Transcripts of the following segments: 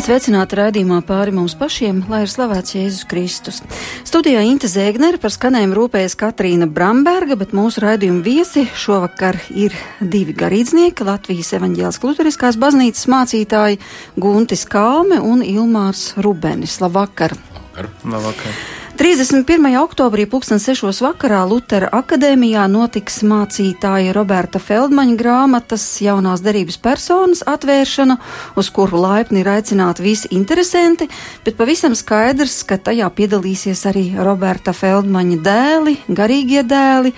Esiet sveicināti raidījumā pāri mums pašiem, lai ir slavēts Jēzus Kristus. Studijā Inte Zēgnere par skanējumu rūpējas Katrīna Bramberga, bet mūsu raidījuma viesi šovakar ir divi garīdznieki - Latvijas evaņģēlas kluteriskās baznīcas mācītāji Guntis Kalme un Ilmārs Rubenis. Labvakar! Labvakar! Labvakar. 31. oktobrī 2006. vakarā Lutera akadēmijā notiks mācītāja Roberta Feldmaņa grāmatas jaunās derības personas atvēršana, uz kuru laipni ir aicināti visi interesanti, bet pavisam skaidrs, ka tajā piedalīsies arī Roberta Feldmaņa dēli, garīgie dēli,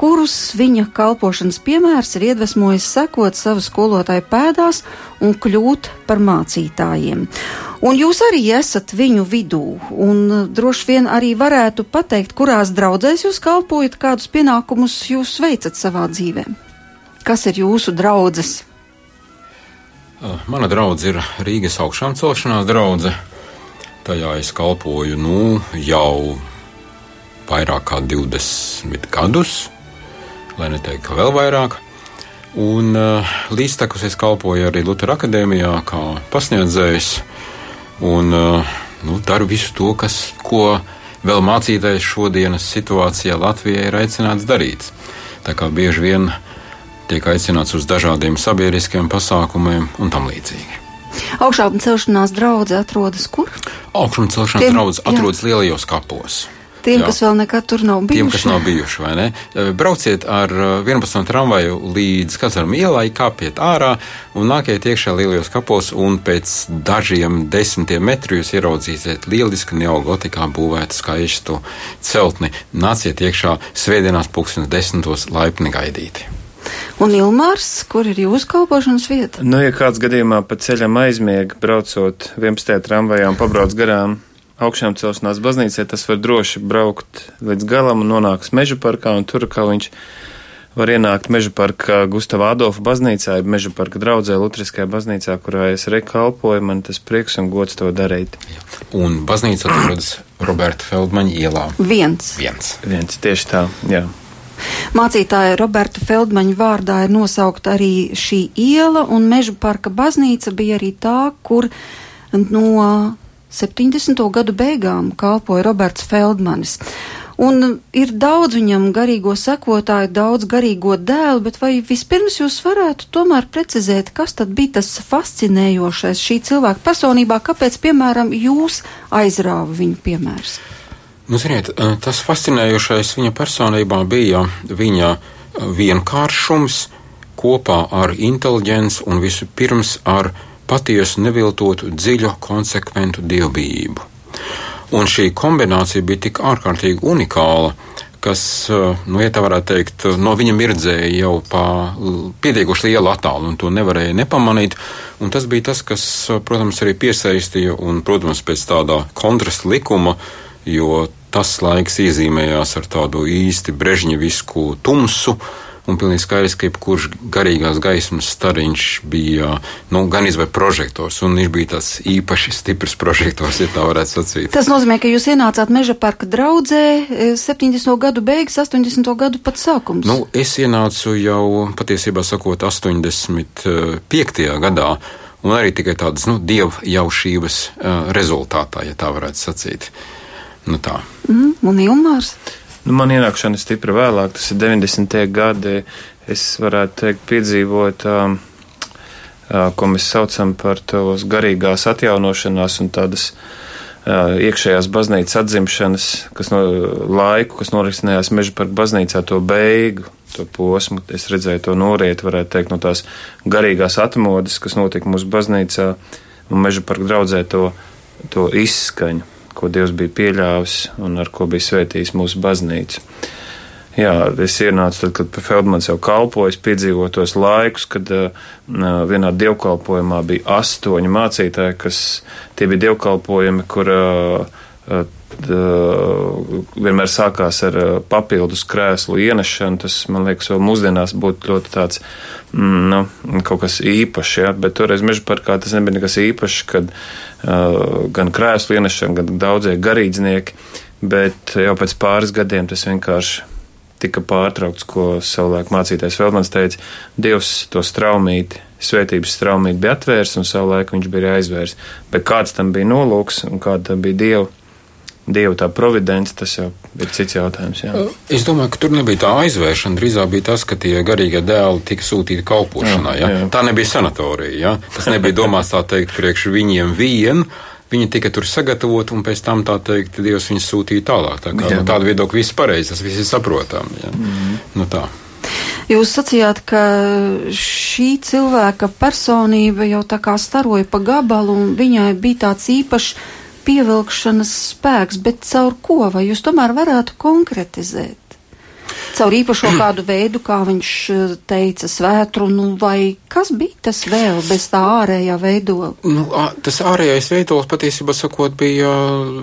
kurus viņa kalpošanas piemērs ir iedvesmojis sekot savu skolotāju pēdās un kļūt par mācītājiem. Un jūs arī esat viņu vidū, un uh, droši vien arī varētu pateikt, kurās draudzēs jūs kalpojat, kādus pienākumus jūs veicat savā dzīvē. Kas ir jūsu draudzes? Uh, mana draudzene ir Rīgas augšām celšanās draudzene. Tajā es kalpoju nu, jau vairāk kā 20 gadus lai neteiktu, ka vēl vairāk. Un uh, līdztekus es kalpoju arī Lutera akadēmijā, kā pasniedzējs, un uh, nu, daru visu to, kas, ko vēl mācītājs šodienas situācijā Latvijai ir aicināts darīt. Tā kā bieži vien tiek aicināts uz dažādiem sabiedriskiem pasākumiem un tam līdzīgi. Augšām celšanās draugs atrodas kur? Augšām celšanās draugs atrodas lielajos kapos. Tiem, jā. kas vēl nekad tur nav bijuši. Tiem, kas nav bijuši, vai ne? Eh, brauciet ar 11 eh, tramvaju līdz Kazaram ielai, kāpiet ārā un nākiet iekšā lielajos kapos, un pēc dažiem desmitiem metru jūs ieraudzīsiet lielisku neogotikā būvētu skaistu celtni. Nāciet iekšā svētdienās pulkstenes desmitos laipni gaidīti. Un Ilmārs, kur ir jūsu kalpošanas vieta? Nu, ja kāds gadījumā pa ceļam aizmiega, braucot 11. tramvajā un pabrauc garām augšām celšanās baznīcai, tas var droši braukt līdz galam un nonāks meža parkā, un tur kā viņš var ienākt meža parka Gustava Adolfa baznīcā, ja meža parka draudzē Lutriskajā baznīcā, kurā es rekalpoju, man tas prieks un gods to darīt. Un baznīca atrodas Roberta Feldmaņa ielā. Viens. Viens. Viens, tieši tā, jā. Mācītāja Roberta Feldmaņa vārdā ir nosaukta arī šī iela, un Meža parka baznīca bija arī tā, kur no 70. gadu beigām kalpoja Roberts Feldmanis. Un ir daudz viņam garīgo sekotāju, daudz garīgo dēlu, bet vai vispirms jūs varētu tomēr precizēt, kas tad bija tas fascinējošais šī cilvēka personībā, kāpēc, piemēram, jūs aizrāva viņu piemērs? Nu, ziniet, tas fascinējošais viņa personībā bija viņa vienkāršums kopā ar inteliģenci un visu pirms ar patiesu, neviltotu, dziļu, konsekventu dievbijību. Un šī kombinācija bija tik ārkārtīgi unikāla, kas, eh, nu, ja tā varētu teikt, no viņa mirdzēja jau pa pietiekoši lielu attālu, un to nevarēja nepamanīt. Un tas bija tas, kas, protams, arī piesaistīja, un, protams, pēc tādā kontrasta likuma, jo tas laiks iezīmējās ar tādu īsti brežņevisku tumsu, uh, Un pilnīgi skaidrs, ka jebkurš garīgās gaismas stariņš bija nu, gan izvēlēts prožektors, un viņš bija tāds īpaši stiprs prožektors, ja tā varētu sacīt. Tas nozīmē, ka jūs ienācāt meža parka draudzē 70. E, gadu beigas, 80. gadu pat sākums. Nu, es ienācu jau patiesībā sakot 85. gadā. Un arī tikai tādas nu, dieva jaušības uh, rezultātā, ja tā varētu sacīt. Nu, tā. Mm, un Ilmārs? Nu, man ienākšana ir stipri vēlāk, tas ir 90. gadi. Es varētu teikt, piedzīvot, um, uh, ko mēs saucam par tos garīgās atjaunošanās un tādas uh, iekšējās baznīcas atzimšanas, kas no laiku, kas norisinājās meža parka baznīcā, to beigu, to posmu. Es redzēju to noriet, varētu teikt, no tās garīgās atmodas, kas notika mūsu baznīcā un meža parka draudzē to, to izskaņu ko Dievs bija pieļāvis un ar ko bija svētījis mūsu baznīcu. Jā, es ienācu tad, kad Feldmans jau kalpoja, piedzīvoju tos laikus, kad uh, vienā dievkalpojumā bija astoņi mācītāji, kas tie bija dievkalpojumi, kur uh, vienmēr sākās ar papildus krēslu ienešanu. Tas, man liekas, vēl mūsdienās būtu ļoti tāds, mm, nu, kaut kas īpašs, ja? bet toreiz meža parkā tas nebija nekas īpašs, kad uh, gan krēslu ienešana, gan daudzie garīdznieki, bet jau pēc pāris gadiem tas vienkārši tika pārtraukts, ko savulaik mācītājs Feldmans teica, Dievs to straumīti svētības straumīt bija atvērts un savu laiku viņš bija aizvērts. Bet kāds tam bija nolūks un kāda bija Dieva, Dieva tā providence, tas jau ir cits jautājums. Jā. Es domāju, ka tur nebija tā aizvēršana, drīzāk bija tas, ka tie garīgie dēli tika sūtīti kalpošanā. Jā, jā. Tā nebija sanatorija, jā. tas nebija domāts tā teikt priekš viņiem vien. Viņi tika tur sagatavoti, un pēc tam, tā teikt, Dievs viņus sūtīja tālāk. Tā kā, nu, tāda viedokļa viss pareizi, tas viss ir saprotami. Ja? Mm -hmm. nu, tā. Jūs sacījāt, ka šī cilvēka personība jau tā kā staroja pa gabalu, un viņai bija tāds īpašs pievilkšanas spēks, bet caur ko? Vai jūs tomēr varētu konkretizēt? Caur īpašo kādu veidu, kā viņš eh, teica, svētru, nu, vai kas bija tas vēl bez tā ārējā veidola? Nu, tas ārējais veidols patiesībā sakot bija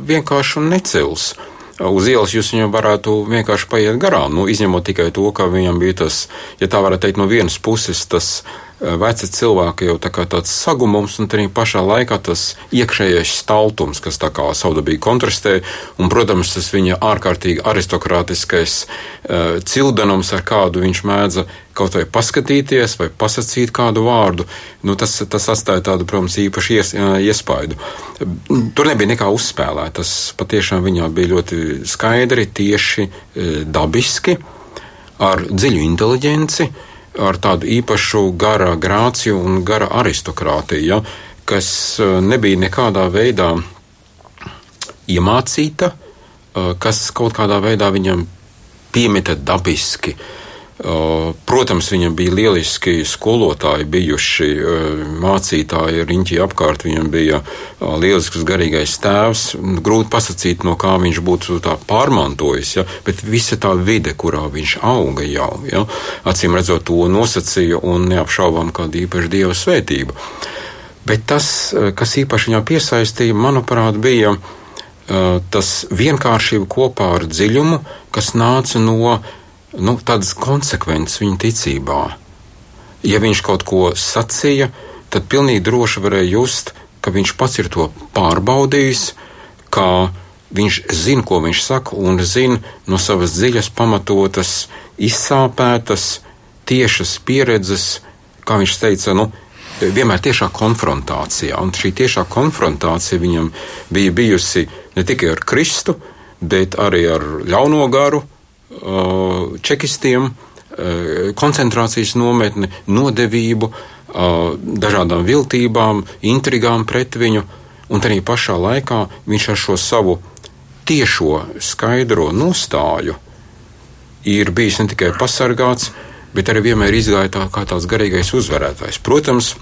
vienkārši un necils. Uz ielas jūs viņam varētu vienkārši paiet garām, nu, izņemot tikai to, ka viņam bija tas, ja tā varētu teikt, no vienas puses tas veci cilvēki jau tā kā tāds sagumums, un arī pašā laikā tas iekšējais staltums, kas tā kā savdabīgi kontrastē, un, protams, tas viņa ārkārtīgi aristokrātiskais uh, cildenums, ar kādu viņš mēdza kaut vai paskatīties vai pasakīt kādu vārdu, nu, tas, tas atstāja tādu, protams, īpašu ies, iespaidu. Tur nebija nekā uzspēlēt. Tas patiešām viņā bija ļoti skaidri, tieši, dabiski, ar dziļu inteliģenci, ar tādu īpašu gara grāciju un gara aristokrātiju, ja, kas nebija nekādā veidā iemācīta, kas kaut kādā veidā viņam piemita dabiski. Uh, Protams, viņam bija lieliski skolotāji, bijuši mācītāji riņķī apkārt. Viņam bija lielisks garīgais tēvs. Grūti pasakīt, no kā viņš būtu pārmantojis, ja? bet visa tā vide, kurā viņš auga jau, ja? acīm redzot, to nosacīja un neapšaubām kāda īpaša dieva svētība. Bet tas, kas īpaši viņā piesaistīja, manuprāt, bija tas vienkāršība kopā ar dziļumu, kas nāca no nu, tādas konsekvences viņa ticībā. Ja viņš kaut ko sacīja, tad pilnīgi droši varēja just, ka viņš pats ir to pārbaudījis, ka viņš zina, ko viņš saka, un zina no savas dziļas, pamatotas, izsāpētas, tiešas pieredzes, kā viņš teica, nu, vienmēr tiešā konfrontācijā. Un šī tiešā konfrontācija viņam bija bijusi ne tikai ar Kristu, bet arī ar ļauno garu, čekistiem, uh, koncentrācijas nometni, nodevību, uh, dažādām viltībām, intrigām pret viņu, un arī pašā laikā viņš ar šo savu tiešo, skaidro nostāju ir bijis ne tikai pasargāts, bet arī vienmēr izgāja tā kā tāds garīgais uzvarētājs. Protams,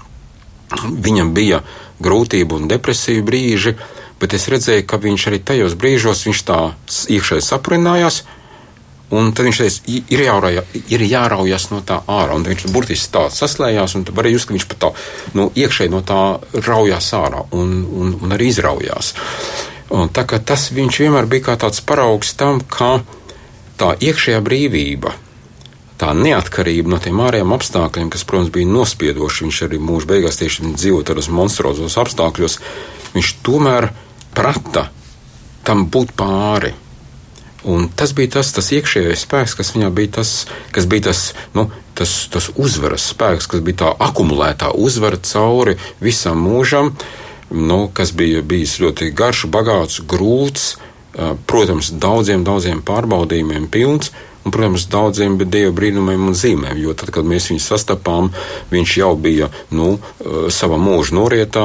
viņam bija grūtību un depresiju brīži, bet es redzēju, ka viņš arī tajos brīžos tā iekšēji saprinājās, Un tad viņš teica, ir, jārauja, ir jāraujas no tā ārā. Un viņš burtiski tā saslējās, un varēja just, ka viņš pat tā nu, iekšēji no tā raujās ārā un, un, un arī izraujās. Un tā kā tas viņš vienmēr bija kā tāds paraugs tam, ka tā iekšējā brīvība, tā neatkarība no tiem ārējiem apstākļiem, kas, protams, bija nospiedoši, viņš arī mūža beigās tieši dzīvot tādos monstrozos apstākļos, viņš tomēr prata tam būt pāri. Un tas bija tas, tas iekšējais spēks, kas viņā bija tas, kas bija tas, nu, tas, tas uzvaras spēks, kas bija tā akumulētā uzvara cauri visam mūžam, nu, kas bija bijis ļoti garš, bagāts, grūts, protams, daudziem, daudziem pārbaudījumiem pilns. Un, protams, daudziem bija dieva brīnumiem un zīmēm, jo tad, kad mēs viņu sastapām, viņš jau bija nu, savā mūža norietā,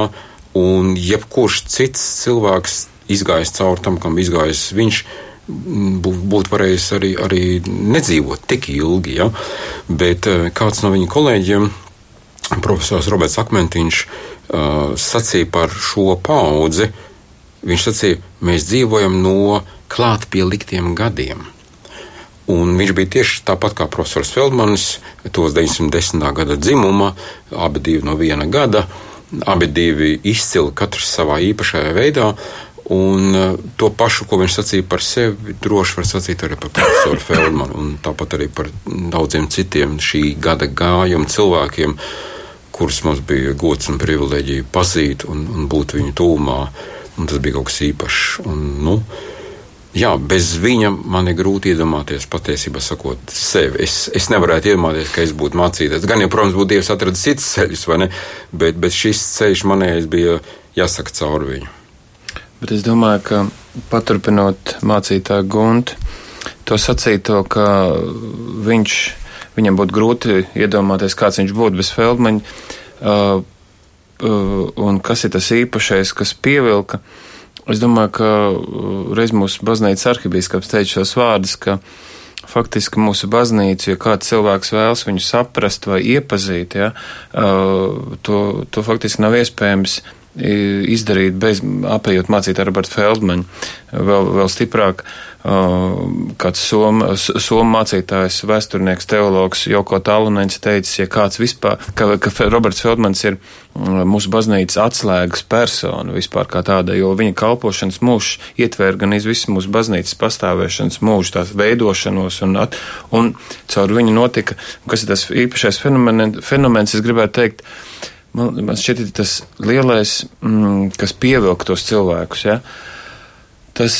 un jebkurš cits cilvēks izgājis cauri tam, kam izgājis viņš būtu varējis arī, arī nedzīvot tik ilgi. Ja? Bet eh, kāds no viņa kolēģiem, profesors Roberts Akmentiņš, uh, sacīja par šo paudzi. Viņš sacīja, mēs dzīvojam no klāt pie liktiem gadiem. Un viņš bija tieši tāpat kā profesors Feldmanis, tos 910. gada dzimuma, abi divi no viena gada, abi divi izcili katrs savā īpašajā veidā. Un uh, to pašu, ko viņš sacīja par sevi, droši var sacīt arī par profesoru Feldmanu, un tāpat arī par daudziem citiem šī gada gājumu cilvēkiem, kurus mums bija gods un privileģija pazīt un, un būt viņu tūmā. Un tas bija kaut kas īpašs. Un, nu, Jā, bez viņa man ir grūti iedomāties, patiesībā sakot, sevi. Es, es nevarētu iedomāties, ka es būtu mācītājs. Gan jau, protams, būtu Dievs atradis cits ceļus, vai ne? Bet, bet šis ceļš manējais bija jāsaka caur viņu. Bet es domāju, ka paturpinot mācītāju guntu, to sacīto, ka viņš, viņam būtu grūti iedomāties, kāds viņš būtu bez Feldmaņa, uh, uh, un kas ir tas īpašais, kas pievilka. Es domāju, ka uh, reiz mūsu baznīcas arhibīskaps teica šos vārdus, ka faktiski mūsu baznīca, ja kāds cilvēks vēlas viņu saprast vai iepazīt, ja, uh, to, to faktiski nav iespējams izdarīt bez apējot mācīt Robertu Feldmaņu. Vēl, vēl stiprāk, kāds somu som mācītājs, vēsturnieks, teologs Joko Talunens teicis, ja kāds vispār, ka, ka Roberts Feldmans ir mūsu baznīcas atslēgas persona vispār kā tāda, jo viņa kalpošanas mūžs ietver gan visu mūsu baznīcas pastāvēšanas mūžu, tās veidošanos un, at, un caur viņu notika, kas ir tas īpašais fenomens, fenomens es gribētu teikt, man, man šķiet, tas lielais, mm, kas pievilk tos cilvēkus. Ja? Tas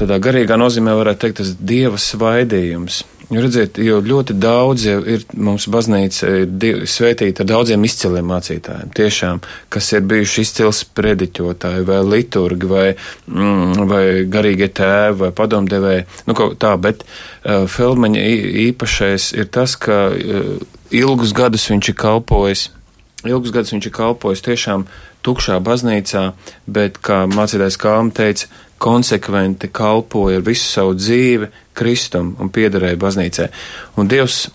tādā garīgā nozīmē varētu teikt, tas dieva svaidījums. Jo, redziet, jo ļoti daudz jau ir mums baznīca ir svētīta ar daudziem izciliem mācītājiem, tiešām, kas ir bijuši izcils prediķotāji vai liturgi vai, mm, vai garīgie tēvi vai padomdevēji. Nu, tā, bet uh, Feldmaņa īpašais ir tas, ka uh, ilgus gadus viņš ir kalpojis Ilgus gadus viņš ir kalpojis tiešām tukšā baznīcā, bet, kā mācītājs Kalma teica, konsekventi kalpoja ar visu savu dzīvi Kristum un piederēja baznīcai. Un Dievs,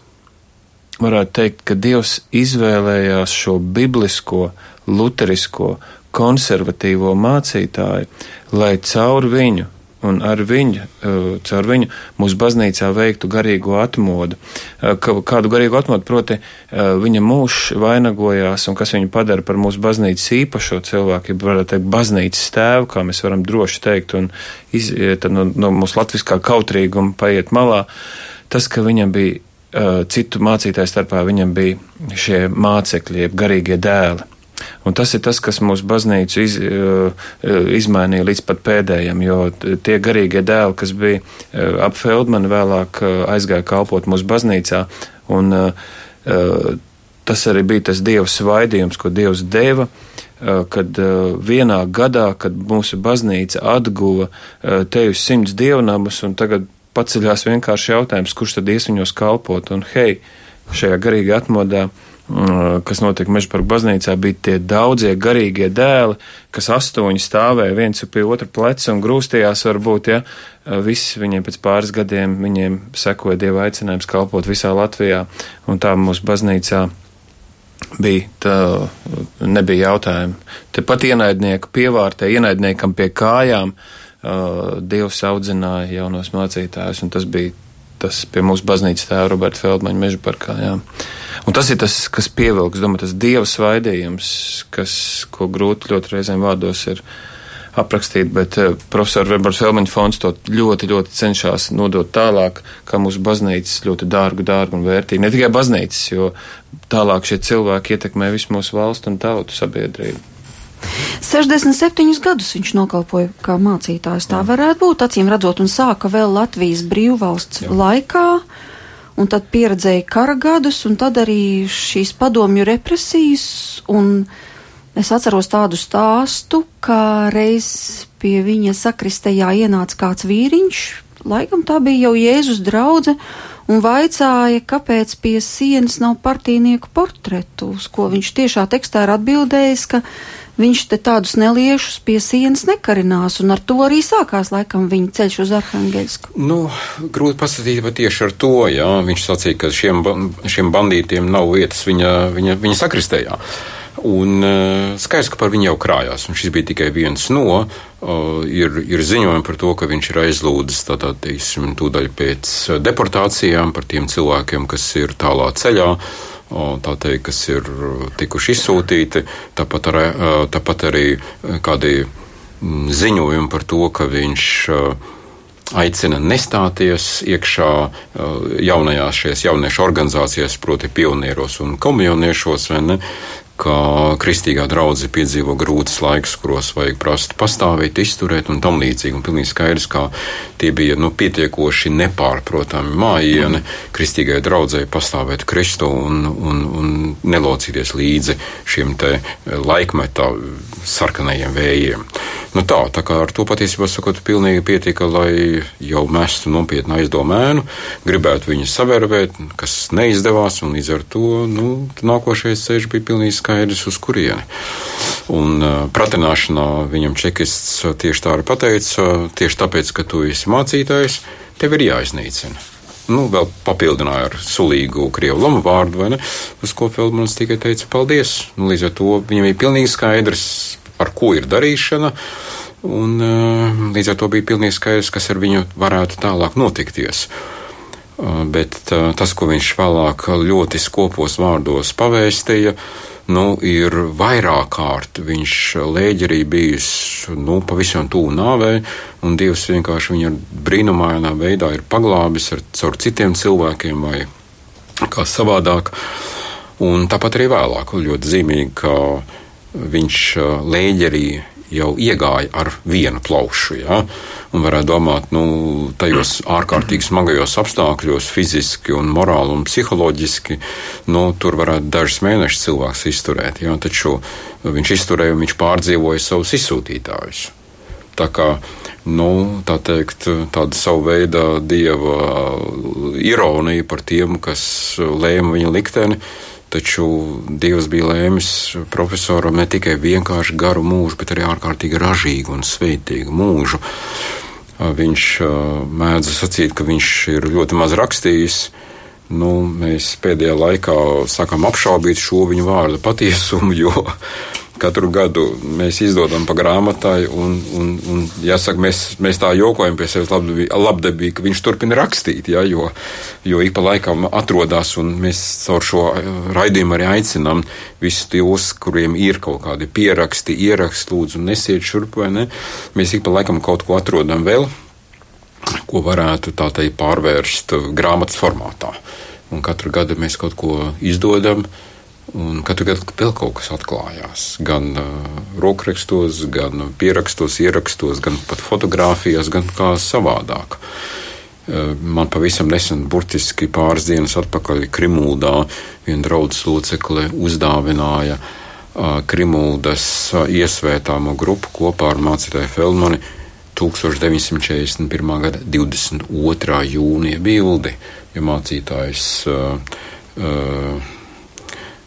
varētu teikt, ka Dievs izvēlējās šo biblisko, luterisko, konservatīvo mācītāju, lai caur viņu un ar viņu, eh, caur viņu mūsu baznīcā veiktu garīgo atmodu. Eh, kādu garīgo atmodu, proti, eh, viņa mūžs vainagojās un kas viņu padara par mūsu baznīcas īpašo cilvēku, ja varētu teikt, baznīcas tēvu, kā mēs varam droši teikt, un iziet no, no mūsu latviskā kautrīguma paiet malā. Tas, ka viņam bija citu mācītāju starpā, viņam bija šie mācekļi, jeb garīgie dēli. Un tas ir tas, kas mūsu baznīcu iz, eh, izmainīja līdz pat pēdējiem, jo tie garīgie dēli, kas bija eh, ap Feldmanu, vēlāk eh, aizgāja kalpot mūsu baznīcā, un tas arī bija tas Dieva svaidījums, ko Dievs deva, kad vienā gadā, kad mūsu baznīca atguva tevis simts dievnamus, un tagad paceļās vienkārši jautājums, kurš tad ies viņos kalpot, un hei, šajā garīgā atmodā Mm, kas notika Mežparka baznīcā, bija tie daudzie garīgie dēli, kas astoņi stāvēja viens pie otra pleca un grūstījās varbūt, ja, visi viņiem pēc pāris gadiem viņiem sekoja Dieva aicinājums kalpot visā Latvijā, un tā mūsu baznīcā bija, tā nebija jautājumu. Te pat ienaidnieku pievārtē, ienaidniekam pie kājām, uh, Dievs audzināja jaunos mācītājus, un tas bija tas pie mūsu baznīcas tēva Roberta Feldmaņa meža parkā, jā. Un tas ir tas, kas pievilks, domāju, tas dieva svaidījums, kas, ko grūti ļoti reizēm vārdos ir aprakstīt, bet uh, profesora Weber's Felmaņa fonds to ļoti, ļoti cenšas nodot tālāk, kā mūsu baznīcas ļoti dārgu, dārgu un vērtīgu. Ne tikai baznīcas, jo tālāk šie cilvēki ietekmē visu mūsu valstu un tautu sabiedrību. 67 gadus viņš nokalpoja kā mācītājs. Tā varētu būt, acīm redzot, un sāka vēl Latvijas brīvvalsts Jā. laikā un tad pieredzēja kara gadus, un tad arī šīs padomju represijas, es atceros tādu stāstu, kā reiz pie viņa sakristējā ienāca kāds vīriņš, laikam tā bija jau Jēzus draudze, un vaicāja, kāpēc pie sienas nav partīnieku portretu, uz ko viņš tiešā tekstā ir atbildējis, ka viņš te tādus neliešus pie sienas nekarinās, un ar to arī sākās laikam viņa ceļš uz Arhangelsku. Nu, grūti pasakīt, bet tieši ar to, jā, viņš sacīja, ka šiem, šiem bandītiem nav vietas viņa, viņa, viņa sakristējā. Un uh, skaidrs, ka par viņu jau krājās, un šis bija tikai viens no. Uh, ir, ir ziņojumi par to, ka viņš ir aizlūdzis tātad, teiksim, tūdaļ pēc deportācijām par tiem cilvēkiem, kas ir tālā ceļā. Uh, teikt, kas ir tikuši izsūtīti. Tāpat arī, tāpat arī kādi mm, ziņojumi par to, ka viņš aicina nestāties iekšā jaunajās šajās jauniešu organizācijās, proti pionieros un komunioniešos? Ka kristīgā draudzene piedzīvo grūtus laikus, kuros vajag prast pastāvēt, izturēt un tam līdzīgi. Un pilnīgi skaidrs, ka tie bija nu, pietiekoši nepārprotami mājieni kristīgai draudzēji pastāvēt Kristu un, un, un nelocīties līdzi šiem laikmetā sarkanajiem vējiem. Nu tā, tā kā ar to patiesībā sakot, pilnīgi pietika, lai jau mestu nopietnu aizdomēnu, gribētu viņu savērvēt, kas neizdevās, un līdz ar to nu, nākošais ceļš bija pilnīgi skaidrs, uz kurieni. Un uh, pratināšanā viņam čekists tieši tā arī pateica, tieši tāpēc, ka tu esi mācītājs, tev ir jāiznīcina nu, vēl papildināja ar sulīgu krievu lamu vārdu, vai ne? Uz ko Feldmans tikai teica paldies. Nu, līdz ar to viņam bija pilnīgi skaidrs, ar ko ir darīšana. Un, eh, līdz ar to bija pilnīgi skaidrs, kas ar viņu varētu tālāk notikties. Bet tas, ko viņš vēlāk ļoti skopos vārdos pavēstīja, nu, ir vairāk kārt viņš lēģerī bijis nu, pavisam tuvu nāvei, un Dievs vienkārši viņu brīnumainā veidā ir paglābis ar, caur citiem cilvēkiem vai kā savādāk. Un tāpat arī vēlāk ļoti zīmīgi, ka viņš lēģerī jau iegāja ar vienu plaušu. Ja? Un varētu domāt, nu, tajos ārkārtīgi smagajos apstākļos, fiziski, un morāli un psiholoģiski, nu, tur varētu dažus mēnešus cilvēks izturēt. Ja? Taču viņš izturēja un viņš pārdzīvoja savus izsūtītājus. Tā kā nu, tā teikt, tāda savu veidu dieva ironija par tiem, kas lēma viņa likteni Taču Dievs bija lēmis profesoram ne tikai vienkārši garu mūžu, bet arī ārkārtīgi ražīgu un sveitīgu mūžu. Viņš mēdz sacīt, ka viņš ir ļoti maz rakstījis. Nu, mēs pēdējā laikā sākam apšaubīt šo viņa vārdu patiesumu, jo Katru gadu mēs izdodam pa grāmatai, un, un, un jāsaka, mēs, mēs tā jokojam pie sevis labdabīgi, ka viņš turpina rakstīt, ja, jo, jo ik pa laikam atrodas, un mēs caur šo eh, raidījumu arī aicinām visus tos, kuriem ir kaut kādi pieraksti, ieraksti, lūdzu, nesiet šurp vai ne. Mēs ik pa laikam kaut ko atrodam vēl, ko varētu tā teikt pārvērst grāmatas formātā. Un katru gadu mēs kaut ko izdodam. Un katru gadu vēl kaut kas atklājās. Gan uh, rokrakstos, gan pierakstos, ierakstos, gan pat fotografijās, gan kā savādāk. Uh, man pavisam nesen, burtiski pāris dienas atpakaļ Krimuldā, viena draudzes locekle uzdāvināja uh, Krimuldas iesvētāmo grupu kopā ar mācītāju Feldmani 1941. gada 22. jūnija bildi, ja mācītājs uh, uh,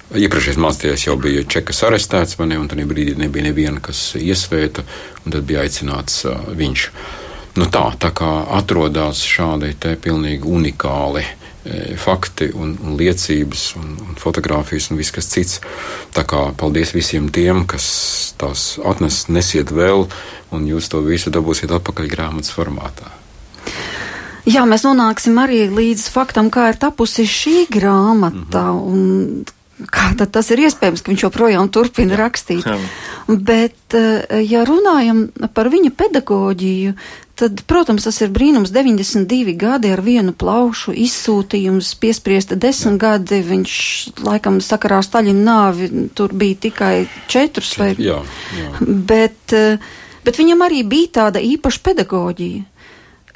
Iepriekšējais mācītājs jau bija čekas arestēts, ne, un tajā brīdī nebija neviena, kas iesvēta, un tad bija aicināts uh, viņš. Nu tā, tā kā atrodas šādi te pilnīgi unikāli e, fakti un, un liecības un, un fotografijas un viss kas cits. Tā kā paldies visiem tiem, kas tās atnes, nesiet vēl, un jūs to visu dabūsiet atpakaļ grāmatas formātā. Jā, mēs nonāksim arī līdz faktam, kā ir tapusi šī grāmata. Mm -hmm. Kā tad tas ir iespējams, ka viņš joprojām turpina Jā. rakstīt? Jā. Bet, eh, ja runājam par viņa pedagoģiju, tad, protams, tas ir brīnums. 92 gadi ar vienu plaušu izsūtījums, piespriesta desmit gadi. Viņš, laikam, sakarā Staļina nāvi tur bija tikai četrus vai. Jā, jā. Bet, eh, bet viņam arī bija tāda īpaša pedagoģija.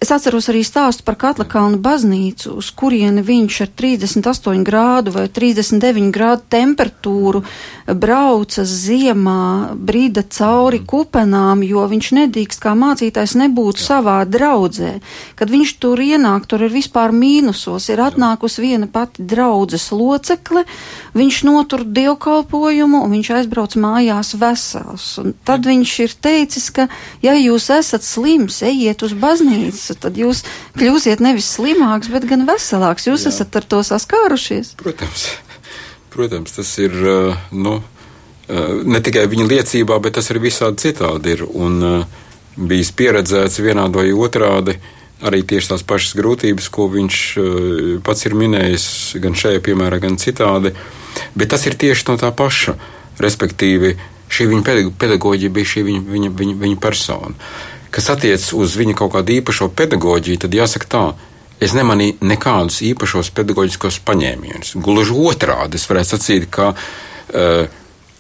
Es atceros arī stāstu par Katlakānu baznīcu, uz kurieni viņš ar 38 grādu vai 39 grādu temperatūru brauca ziemā, brīda cauri mm. kupenām, jo viņš nedrīkst kā mācītājs nebūt Jā. savā draudzē. Kad viņš tur ienāk, tur ir vispār mīnusos, ir atnākusi viena pati draudzes locekle, viņš notur dievkalpojumu un viņš aizbrauc mājās vesels. Un tad Jā. viņš ir teicis, ka ja jūs esat slims, ejiet uz baznīcu visu, tad jūs kļūsiet nevis slimāks, bet gan veselāks. Jūs Jā. esat ar to saskārušies? Protams, protams tas ir. Nu, ne tikai viņa liecībā, bet tas ir visādi citādi. Ir, un bijis pieredzēts vienādi vai otrādi arī tieši tās pašas grūtības, ko viņš pats ir minējis, gan šajā piemērā, gan citādi. Bet tas ir tieši no tā paša. Respektīvi, šī viņa pedagoģija bija šī viņa, viņa, viņa, viņa persona kas attiecas uz viņa kaut kādu īpašo pedagoģiju, tad jāsaka tā. Es nemanīju nekādus īpašos pedagoģiskos paņēmienus. Gluži otrādi, es varētu sacīt, ka uh,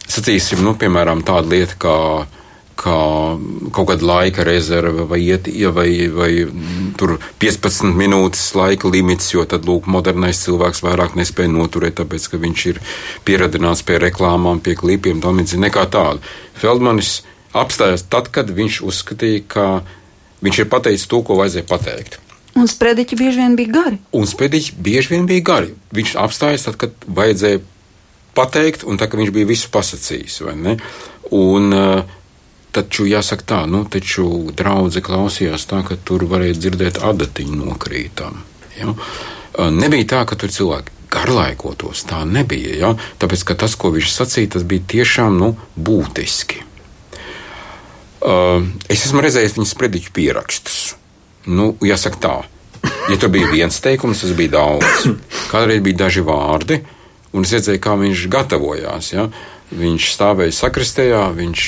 sacīsim, nu, piemēram, tāda lieta kā kā kaut kāda laika rezerve vai, iet, vai, vai tur 15 minūtes laika limits, jo tad, lūk, modernais cilvēks vairāk nespēja noturēt, tāpēc, ka viņš ir pieradināts pie reklāmām, pie klipiem, tam līdzīgi nekā tāda. Feldmanis apstājās tad, kad viņš uzskatīja, ka viņš ir pateicis to, ko vajadzēja pateikt. Un sprediķi bieži vien bija gari. Un sprediķi bieži vien bija gari. Viņš apstājās tad, kad vajadzēja pateikt, un tā, ka viņš bija visu pasakījis. Un, uh, Taču jāsaka tā, nu, taču draudzē klausījās tā, ka tur varēja dzirdēt adatiņu nokrītām. Ja? Nebija tā, ka tur cilvēki garlaikotos, tā nebija. Ja? Tāpēc, ka tas, ko viņš sacīja, tas bija tiešām nu, būtiski. Es esmu redzējis viņa sprediķu pierakstus. Nu, jāsaka tā, ja tur bija viens teikums, tas bija daudz. Kādreiz bija daži vārdi, un es redzēju, kā viņš gatavojās. Ja? Viņš stāvēja sakristējā, viņš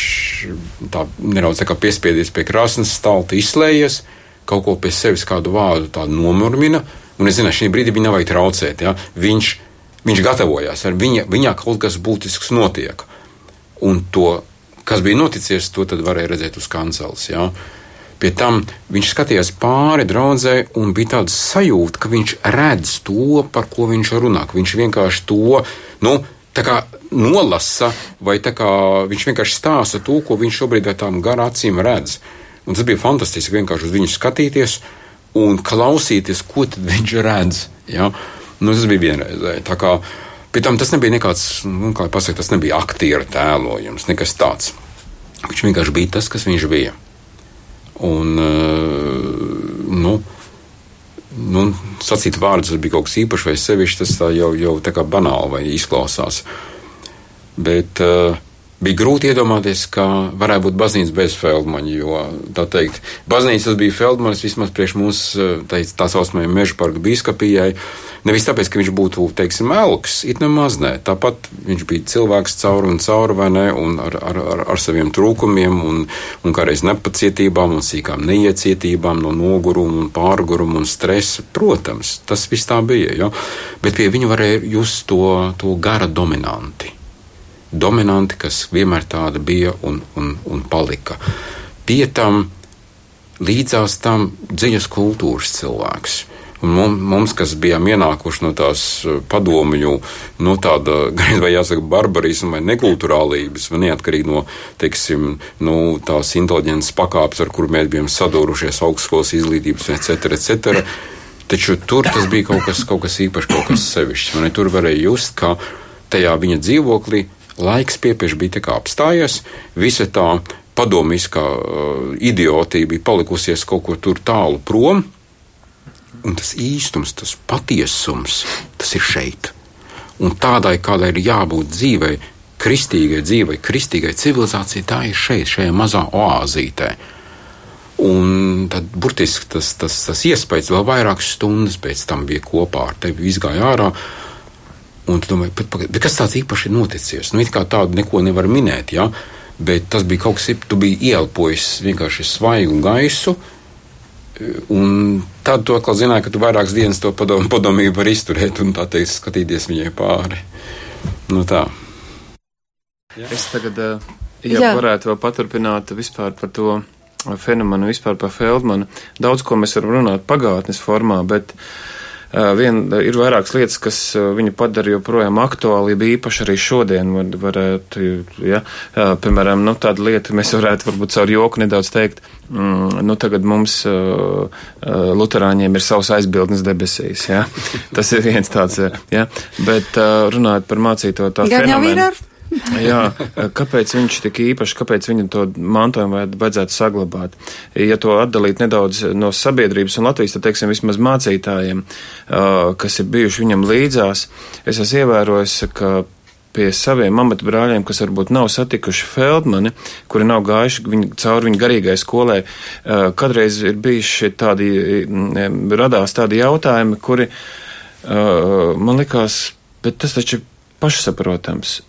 tā nedaudz tā piespiedies pie krāsnes stalta, izslējies, kaut ko pie sevis kādu vārdu nomurmina, un es zinu, šī brīdī viņa nevajag traucēt. Ja? Viņš, viņš gatavojās, ar viņa, viņā kaut kas būtisks notiek. Un to, kas bija noticis, to varēja redzēt uz kanceles. Ja? Pie tam viņš skatījās pāri draudzē un bija tāds sajūta, ka viņš redz to, par ko viņš runā. Viņš vienkārši to, nu, nolasa, vai viņš vienkārši stāsta to, ko viņš šobrīd ar tām garām acīm redz. Un tas bija fantastiski vienkārši uz viņu skatīties un klausīties, ko viņš redz. Ja? Nu, tas bija vienreizēji. Pie tam tas nebija nekāds, nu, kā pasakot, tas nebija aktieru tēlojums, nekas tāds. Viņš vienkārši bija tas, kas viņš bija. Un, nu, nu, sacīt vārdus bija kaut kas īpašs vai sevišķs, tas jau, jau tā kā banāli izklausās. Bet uh, bija grūti iedomāties, ka varētu būt baznīca bez Feldmaņa, jo, tā teikt, baznīca bija Feldmanis vismaz priekš eh, tā, saucamajai meža parka biskupijai. Nevis tāpēc, ka viņš būtu, teiksim, elks, it nemaz nē. Tāpat viņš bija cilvēks cauri un cauri, vai ne, un ar, ar, ar, ar saviem trūkumiem, un, un kādreiz nepacietībām, un sīkām neiecietībām, no noguruma un pārguruma un stresa. Protams, tas viss tā bija, jo? bet pie viņa varēja just to, to gara dominanti dominanti, kas vienmēr tāda bija un, un, un palika. Pie tam līdzās tam dziļas kultūras cilvēks. Un mums, kas bijām ienākuši no tās eh, padomju, no tāda, gan vai jāsaka, barbarisma vai nekulturālības, vai neatkarīgi no, teiksim, no tās inteliģences pakāpes, ar kuru mēs bijām sadūrušies augstskolas izglītības, etc., etc. Taču tur tas bija kaut kas, kaut kas īpašs, kaut kas sevišķs. Man tur varēja just, ka tajā viņa dzīvoklī laiks piepieši bija apstājies, visa tā padomiskā uh, idiotība bija palikusies kaut kur tur tālu prom, un tas īstums, tas patiesums, tas ir šeit. Un tādai, kādai ir jābūt dzīvei, kristīgai dzīvei, kristīgai civilizācijai, tā ir šeit, šajā mazā oāzītē. Un tad burtiski tas, tas, tas iespējas vēl vairākas stundas pēc tam bija kopā ar tevi, izgāja ārā. Un tu domā, bet, bet kas tāds īpaši ir noticis? Nu, it kā tādu neko nevar minēt, ja? bet tas bija kaut kas, tu biji ielpojis vienkārši svaigu gaisu. Un tad tu atkal zināji, ka tu vairākas dienas to padomu, padomību var izturēt un tā teikt, skatīties viņai pāri. Nu tā. Jā. Es tagad, ja Jā. varētu vēl paturpināt vispār par to fenomenu, vispār par Feldmanu. Daudz ko mēs varam runāt pagātnes formā, bet uh, Vien, ir vairākas lietas, kas viņu padara joprojām aktuāli, īpaši arī šodien. Varētu, ja, piemēram, nu, tāda lieta, mēs varētu varbūt caur joku nedaudz teikt, mm, nu, tagad mums uh, luterāņiem ir savs aizbildnis debesīs. Ja? Tas ir viens tāds, ja? bet uh, runājot par mācīto tā fenomenu. Jā, kāpēc viņš tik īpaši, kāpēc viņam to mantojumu vajadzētu saglabāt? Ja to atdalīt nedaudz no sabiedrības un Latvijas, tad, teiksim, vismaz mācītājiem, kas ir bijuši viņam līdzās, es esmu ievērojis, ka pie saviem amatu brāļiem, kas varbūt nav satikuši Feldmani, kuri nav gājuši viņu, cauri viņa garīgai skolai, kādreiz ir bijuši tādi, radās tādi jautājumi, kuri man likās, bet tas taču ir pašsaprotams.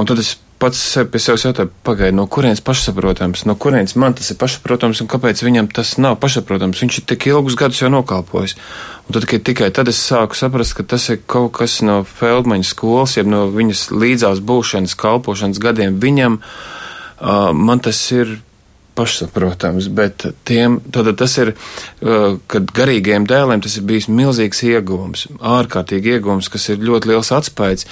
Un tad es pats sev pie sevis jautāju, pagaidi, no kurienes pašsaprotams, no kurienes man tas ir pašsaprotams un kāpēc viņam tas nav pašsaprotams. Viņš ir tik ilgus gadus jau nokalpojis. Un tad, tikai tad es sāku saprast, ka tas ir kaut kas no Feldmaņa skolas, jeb no viņas līdzās būšanas, kalpošanas gadiem. Viņam uh, man tas ir pašsaprotams, bet tiem, tad tas ir, kad garīgiem dēliem tas ir bijis milzīgs ieguvums, ārkārtīgi ieguvums, kas ir ļoti liels atspējas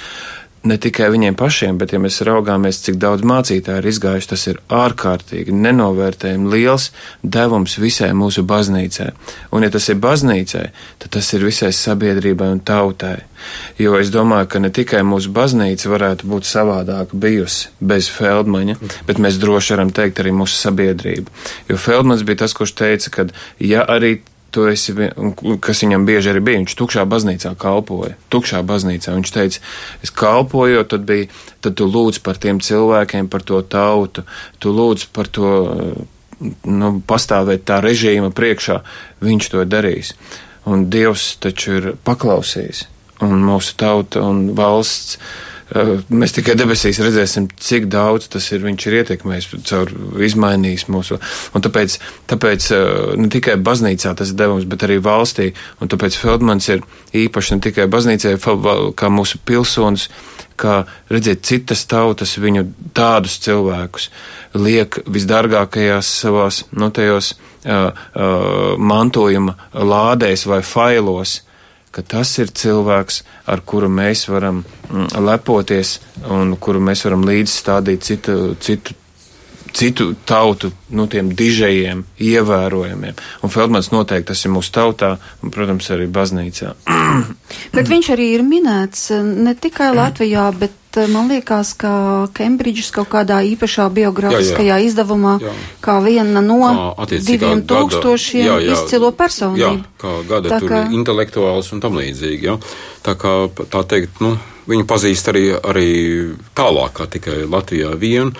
ne tikai viņiem pašiem, bet, ja mēs raugāmies, cik daudz mācītāju ir izgājuši, tas ir ārkārtīgi nenovērtējami liels devums visai mūsu baznīcai. Un, ja tas ir baznīcai, tad tas ir visai sabiedrībai un tautai. Jo es domāju, ka ne tikai mūsu baznīca varētu būt savādāka bijusi bez Feldmaņa, bet mēs droši varam teikt arī mūsu sabiedrību. Jo Feldmans bija tas, kurš teica, ka ja arī tu esi, kas viņam bieži arī bija, viņš tukšā baznīcā kalpoja, tukšā baznīcā. Viņš teica, es kalpoju, tad bija, tad tu lūdz par tiem cilvēkiem, par to tautu, tu lūdz par to, nu, pastāvēt tā režīma priekšā, viņš to darīs. Un Dievs taču ir paklausījis, un mūsu tauta un valsts mēs tikai debesīs redzēsim, cik daudz tas ir. Viņš ir ietekmējis, caur izmainījis mūsu. Un tāpēc, tāpēc ne tikai baznīcā tas ir devums, bet arī valstī. Un tāpēc Feldmans ir īpaši ne tikai baznīcai, kā mūsu pilsonis, kā redzēt citas tautas, viņu tādus cilvēkus liek visdārgākajās savās, nu, tajos uh, uh, mantojuma lādēs vai failos ka tas ir cilvēks, ar kuru mēs varam mm, lepoties un kuru mēs varam līdzstādīt citu, citu, citu tautu, nu, tiem dižajiem, ievērojamiem. Un Feldmans noteikti tas ir mūsu tautā un, protams, arī baznīcā. Bet viņš arī ir minēts eh, ne tikai Latvijā, bet man liekas, ka Kembridžas kaut kādā īpašā biogrāfiskajā jā, jā. izdevumā jā. kā viena no diviem tūkstošiem jā, jā, izcilo personību. Jā, kā gada tā tur kā... intelektuāls un tam līdzīgi. Jā. Tā kā tā teikt, nu, viņu pazīst arī, arī tālāk kā tikai Latvijā vienu.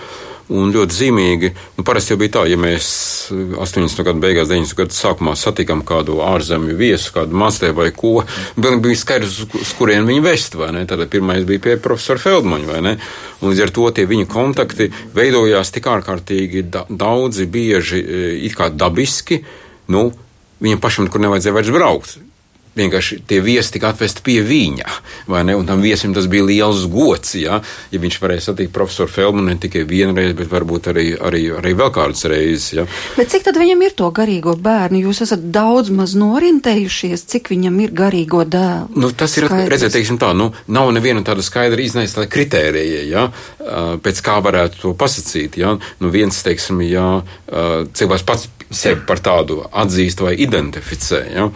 Un ļoti zīmīgi, nu, parasti jau bija tā, ja mēs 80. gadu beigās, 90. gadu sākumā satikām kādu ārzemju viesu, kādu mācītāju vai ko, bija skaidrs, uz kurien viņi vest, vai ne? Tad pirmais bija pie profesora Feldmaņa, vai ne? Un līdz ar to tie viņa kontakti veidojās tik ārkārtīgi da daudzi, bieži, e, it kā dabiski, nu, viņam pašam tur nevajadzēja vairs braukt vienkārši tie viesi tika atvesti pie viņa. Un tam viesim tas bija liels gods, ja, ja viņš varēja satikt profesoru Feldmanu ne tikai vienreiz, bet varbūt arī, arī, arī vēl kādas reizes. Ja. Bet cik tad viņam ir to garīgo bērnu? Jūs esat daudz maz norintējušies, cik viņam ir garīgo dēlu? Nu, tas ir, Skaidrs. redziet, teiksim tā, nu, nav neviena tāda skaidra iznaisa kritērija, ja, pēc kā varētu to pasakīt. Ja. Nu, viens, teiksim, ja cilvēks pats sevi par tādu atzīst vai identificē. Ja?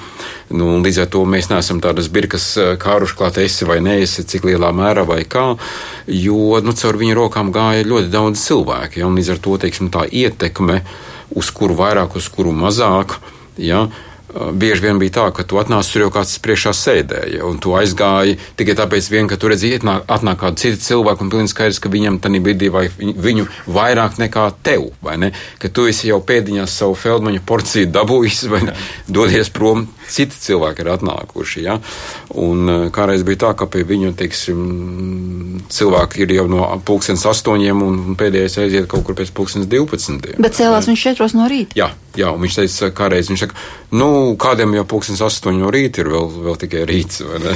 Nu, līdz ar to mēs neesam tādas birkas eh, kāruši klāt, esi vai neesi, cik lielā mērā vai kā, jo nu, caur viņu rokām gāja ļoti daudz cilvēku. Ja? Līdz ar to teiksim, tā ietekme, uz kuru vairāk, uz kuru mazāk. Ja? Bieži vien bija tā, ka tu atnāc tur jau kāds priekšā sēdēja, un tu aizgāji tikai tāpēc, vien, ka tu redzēji, atnāk, atnāk kādu citu cilvēku, un pilnīgi skaidrs, ka viņam tajā brīdī vai viņu vairāk nekā tev, vai ne? Ka tu esi jau pēdiņās savu feldmaņa porciju dabūjis, vai ne? Dodies prom, citi cilvēki ir atnākuši, ja? Un kādreiz bija tā, ka pie viņu, teiksim, cilvēki ir jau no pulkstens astoņiem, un pēdējais aiziet kaut kur pēc pulkstens divpadsmitiem. Bet cēlās viņš četros no rīta? Jā, jā, un viņš teica, kādreiz viņš saka, nu, kādiem jau pulkstens astoņi no rīta ir vēl, vēl tikai rīts, vai ne?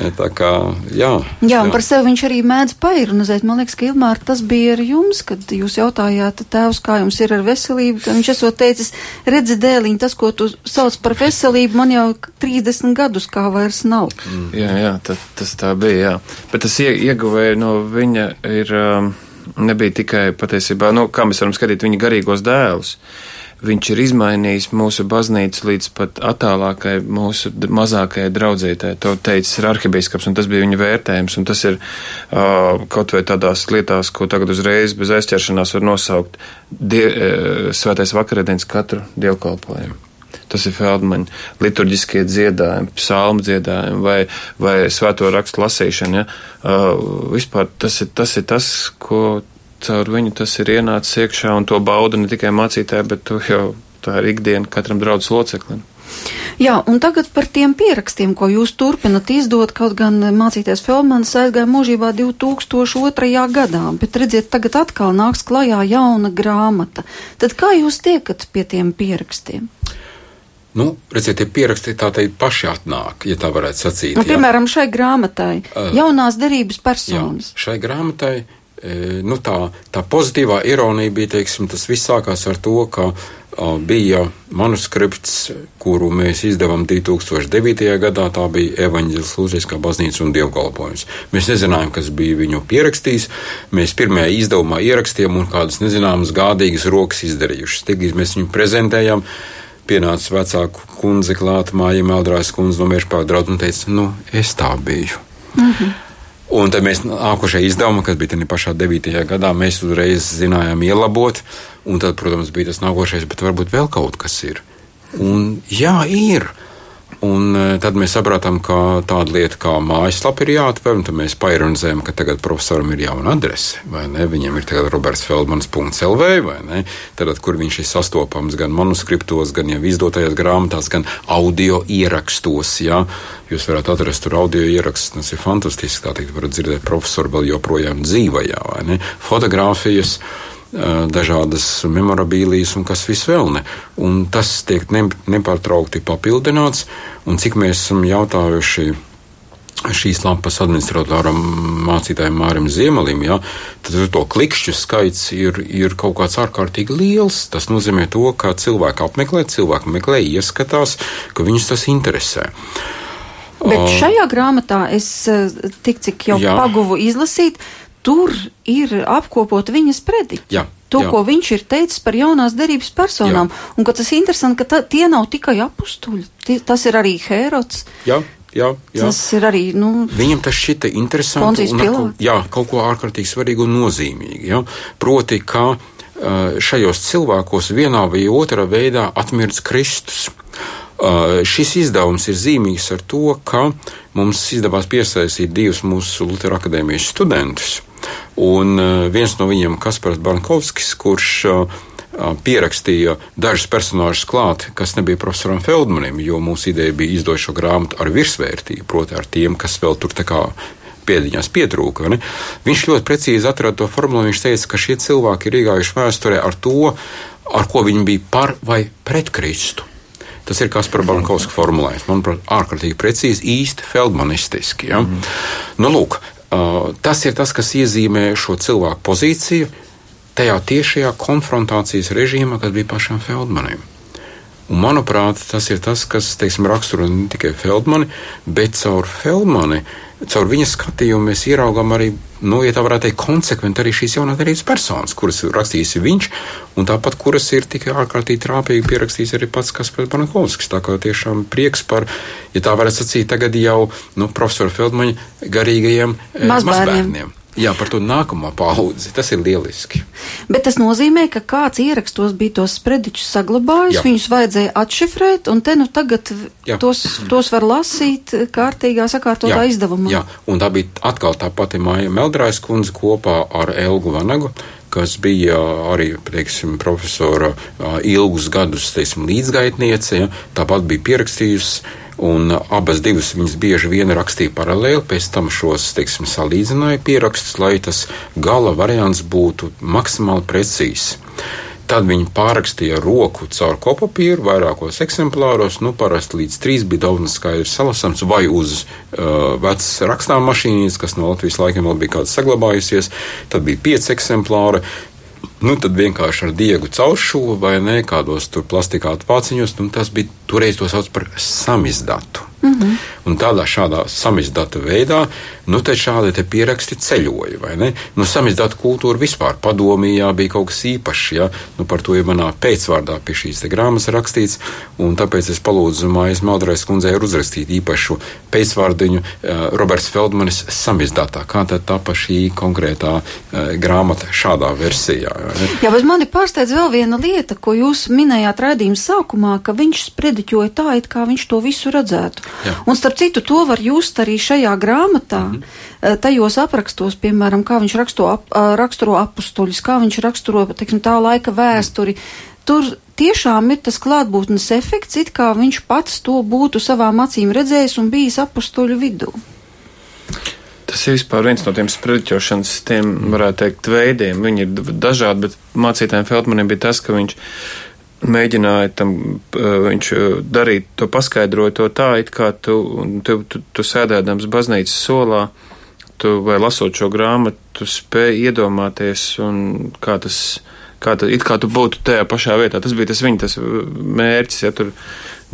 ne tā kā, jā. Jā, un jā. par sevi viņš arī mēdz pairunazēt. Man liekas, ka Ilmār tas bija ar jums, kad jūs jautājāt tēvs, kā jums ir ar veselību. Viņš esot teicis, redzi dēliņ, tas, ko tu sauc par veselību, man jau 30 gadus kā vairs nav. Mm. Jā, jā, tā, tas tā bija, jā. Bet tas ie, ieguvēja no viņa ir. Um, nebija tikai patiesībā, nu, kā mēs varam skatīt viņa garīgos dēlus. Viņš ir izmainījis mūsu baznīcu līdz pat attālākai mūsu mazākajai draudzītē. To teicis ir arhibīskaps, un tas bija viņa vērtējums, un tas ir uh, kaut vai tādās lietās, ko tagad uzreiz bez aizķeršanās var nosaukt die, uh, svētais vakarēdienas katru dievkalpojumu. Tas ir Feldmaņa liturģiskie dziedājumi, psalmu dziedājumi vai, vai svēto rakstu lasīšana. Ja? Uh, vispār tas ir, tas ir tas, ko caur viņu tas ir ienācis iekšā un to bauda ne tikai mācītāji, bet to jau tā ir ikdiena katram draudzes loceklim. Jā, un tagad par tiem pierakstiem, ko jūs turpinat izdot, kaut gan mācīties Feldmanis aizgāja mūžībā 2002. gadā, bet redziet, tagad atkal nāks klajā jauna grāmata. Tad kā jūs tiekat pie tiem pierakstiem? Nu, redziet, tie pieraksti tā teikt paši atnāk, ja tā varētu sacīt. Nu, piemēram, šai grāmatai uh, jaunās derības personas. Jā, šai grāmatai nu, tā, tā pozitīvā ironija bija, teiksim, tas viss sākās ar to, ka bija manuskripts, kuru mēs izdevām 2009. gadā. Tā bija Evanģēlis Lūdzīskā baznīca un dievkalpojums. Mēs nezinājām, kas bija viņu pierakstījis. Mēs pirmajā izdevumā ierakstījām un kādas nezināmas gādīgas rokas izdarījušas. Tik mēs viņu prezentējām. Pienāca vecāku kundze klāta, māja Meldrājas kundze no Mēršpāka draudzes un teica, nu, es tā biju. Mm -hmm. Un tad mēs nākošajā izdevumā, kas bija tajā pašā 9. gadā, mēs uzreiz zinājām ielabot. Un tad, protams, bija tas nākošais, bet varbūt vēl kaut kas ir. Un jā, ir. Un e, tad mēs sapratām, ka tāda lieta kā mājaslapa ir jāatver, un tad mēs paironizējam, ka tagad profesoram ir jauna adrese, vai ne? Viņam ir tagad robertsfeldmans.lv, vai ne? Tad, kur viņš ir sastopams gan manuskriptos, gan jau izdotajās grāmatās, gan audio ierakstos, jā. Jūs varat atrast tur audio ierakstus, tas ir fantastiski, tā teikt, varat dzirdēt profesoru vēl joprojām dzīvajā, vai ne? Fotogrāfijas dažādas memorabilijas un kas viss vēl ne. Un tas tiek nepārtraukti papildināts, un cik mēs esam jautājuši šīs lapas administratoram, mācītājiem Mārim Ziemelim, ja, tad to klikšķu skaits ir, ir kaut kāds ārkārtīgi liels. Tas nozīmē to, ka cilvēki apmeklē, cilvēki meklē, ieskatās, ka viņus tas interesē. Bet šajā grāmatā es tik cik jau jā. paguvu izlasīt, uh, tur ir apkopot viņas prediķi. Jā. To, jā. ko viņš ir teicis par jaunās derības personām. Jā. Un tas ir interesanti, ka tā, tie nav tikai apstuļi, tie, tas ir arī Hērots. Jā. Jā, jā. Tas ir arī. Nu, Viņam tas šķita interesanti. Un, ar, jā, kaut ko ārkārtīgi svarīgu un nozīmīgu. Ja? Proti, ka šajos cilvēkos vienā vai otrā veidā atmirdz Kristus. Uh, šis izdevums ir zīmīgs ar to, ka mums izdevās piesaistīt divus mūsu Lutera akadēmijas studentus, Un eh, viens no viņiem, Kaspars Bankovskis, kurš eh, pierakstīja dažus personāžus klāt, kas nebija profesoram Feldmanim, jo mūsu ideja bija izdot šo grāmatu ar virsvērtību, proti, ar tiem, kas vēl tur tā kā pēdiņās pietrūka. Ne? Viņš ļoti precīzi atrada to formulu. Viņš teica, ka šie cilvēki ir iegājuši vēsturē ar to, ar ko viņi bija par vai pret Kristu. Tas ir kas par Bankovska formulējums. Manuprāt, ārkārtīgi precīzi, īsti feldmanistiski. Ja? Mm. Nu, lūk, Tas ir tas, kas iezīmē šo cilvēku pozīciju tajā tiešajā konfrontācijas režīmā, kas bija pašam Feldmanim. Un, manuprāt, tas ir tas, kas teiksim, raksturo ne tikai Feldmani, bet caur Feldmani, caur viņa skatījumu mēs ieraugām arī, nu, ja tā varētu teikt, konsekventi arī šīs jaunās derības personas, kuras rakstījis viņš, un tāpat kuras ir tikai ārkārtīgi trāpīgi pierakstījis arī pats Kaspars Banakovskis. Tā kā tiešām prieks par, ja tā varētu sacīt, tagad jau nu, profesora Feldmaņa garīgajiem mazbērniem. mazbērniem. Jā, par to nākamo paudzi. Tas ir lieliski. Bet tas nozīmē, ka kāds ierakstos bija tos sprediķus saglabājis, Jā. viņus vajadzēja atšifrēt, un te nu tagad Jā. tos, tos var lasīt kārtīgā sakārtotā Jā. izdevumā. Jā, un tā bija atkal tā pati Māja Meldrājas kundze kopā ar Elgu Vanagu kas bija arī teiksim, profesora ilgus gadus teiksim, līdzgaitniece. Ja, tāpat bija pierakstījusi Un abas divas viņas bieži vien rakstīja paralēli, pēc tam šos, teiksim, salīdzināja pierakstus, lai tas gala variants būtu maksimāli precīzs. Tad viņi pārrakstīja roku caur kopapīru vairākos eksemplāros, nu, parasti līdz trīs bija daudz skaidrs salasams, vai uz uh, vecas rakstām mašīnas, kas no Latvijas laikiem vēl bija kāda saglabājusies. Tad bija pieci eksemplāri, nu, tad vienkārši ar diegu cauršuvu vai ne kādos tur plastikātu pāciņos, un tas bija toreiz to sauc par samizdatu. Mm -hmm. Un tādā šādā samizdata veidā, nu, te šādi te pieraksti ceļoja, vai ne? Nu, samizdata kultūra vispār padomījā bija kaut kas īpašs, ja? Nu, par to ir manā pēcvārdā pie šīs te grāmatas rakstīts, un tāpēc es palūdzu Mājas Maldrais kundzei uzrakstīt īpašu pēcvārdiņu uh, Roberts Feldmanis samizdatā. Kā tad tapa šī konkrētā uh, grāmata šādā versijā? Jā, bet mani pārsteidz vēl viena lieta, ko jūs minējāt raidījuma sākumā, ka viņš sprediķoja tā, it kā viņš to visu redzētu. Jā. Un starp citu, to var just arī šajā grāmatā, mm -hmm. tajos aprakstos, piemēram, kā viņš raksto, ap, raksturo apustuļus, kā viņš raksturo, teiksim, tā laika vēsturi. Tur tiešām ir tas klātbūtnes efekts, it kā viņš pats to būtu savām acīm redzējis un bijis apstuļu vidū. Tas ir vispār viens no tiem sprediķošanas, tiem, varētu teikt, veidiem. Viņi ir dažādi, bet mācītājiem Feldmanim bija tas, ka viņš mēģināja tam, viņš darīt to, paskaidroja to tā, it kā tu, tu, tu, tu sēdēdams baznīcas solā, tu vai lasot šo grāmatu, tu spēj iedomāties un kā tas, kā tu, it kā tu būtu tajā pašā vietā. Tas bija tas viņa tas mērķis, ja tur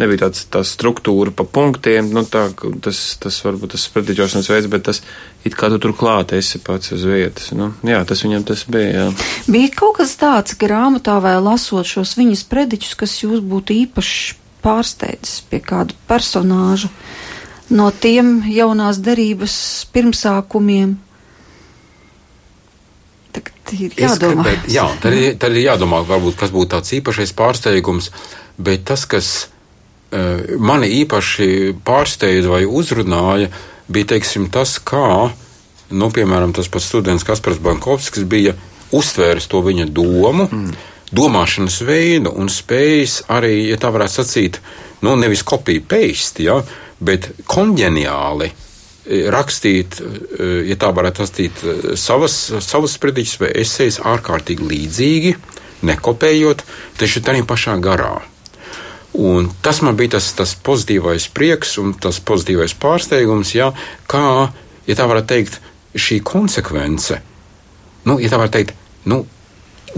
nebija tāds, tā struktūra pa punktiem, nu tā, tas, tas varbūt tas sprediķošanas veids, bet tas it kā tu tur klāt esi pats uz vietas. Nu, jā, tas viņam tas bija, jā. Bija kaut kas tāds grāmatā vai lasot šos viņas prediķus, kas jūs būtu īpaši pārsteidzis pie kādu personāžu no tiem jaunās derības pirmsākumiem? Tagad ir jādomā. Gribētu, jā, tad ir, tad ir jādomā, varbūt, kas būtu tāds īpašais pārsteigums, bet tas, kas mani īpaši pārsteidza vai uzrunāja, bija teiksim, tas, kā, nu, piemēram, tas pats students Kaspars Bankovskis bija uztvēris to viņa domu, mm. domāšanas veidu un spējas arī, ja tā varētu sacīt, nu, nevis kopiju paste, ja, bet konģeniāli eh, rakstīt, eh, ja tā varētu sacīt, savas, savas sprediķus vai esejas ārkārtīgi līdzīgi, nekopējot, taču tādā pašā garā. Un tas man bija tas, tas pozitīvais prieks un tas pozitīvais pārsteigums, jā, kā, ja tā varētu teikt, šī konsekvence, nu, ja tā varētu teikt, nu,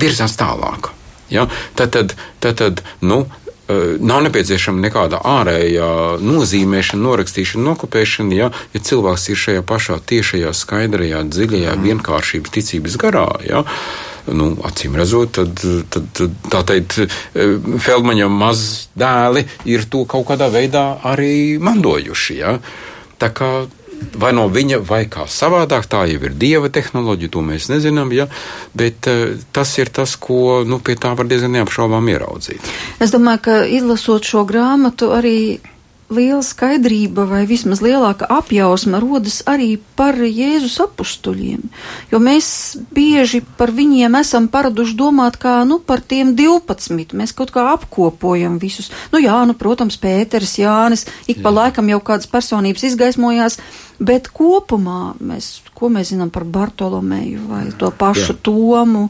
virzās tālāk. Ja? Tad, tad, tad, tad nu, eh, nav nepieciešama nekāda ārējā nozīmēšana, norakstīšana, nokopēšana, ja, ja cilvēks ir šajā pašā tiešajā, skaidrajā, dziļajā, mm. vienkāršības ticības garā. Ja. Uh, nu, acīm redzot, tad, tad, tad tā teikt, Feldmaņa mazdēli ir to kaut kādā veidā arī mandojuši. Ja? Tā kā vai no viņa, vai kā savādāk, tā jau ir dieva tehnoloģija, to mēs nezinām, ja? bet uh, tas ir tas, ko nu, pie tā var diezgan neapšaubām ieraudzīt. Es domāju, ka izlasot šo grāmatu arī liela skaidrība vai vismaz lielāka apjausma rodas arī par Jēzus apstuļiem, jo mēs bieži par viņiem esam paraduši domāt kā, nu, par tiem 12, mēs kaut kā apkopojam visus. Nu jā, nu, protams, Pēters, Jānis, ik pa laikam jau kādas personības izgaismojās, bet kopumā mēs, ko mēs zinām par Bartolomeju vai to pašu Jā. Tomu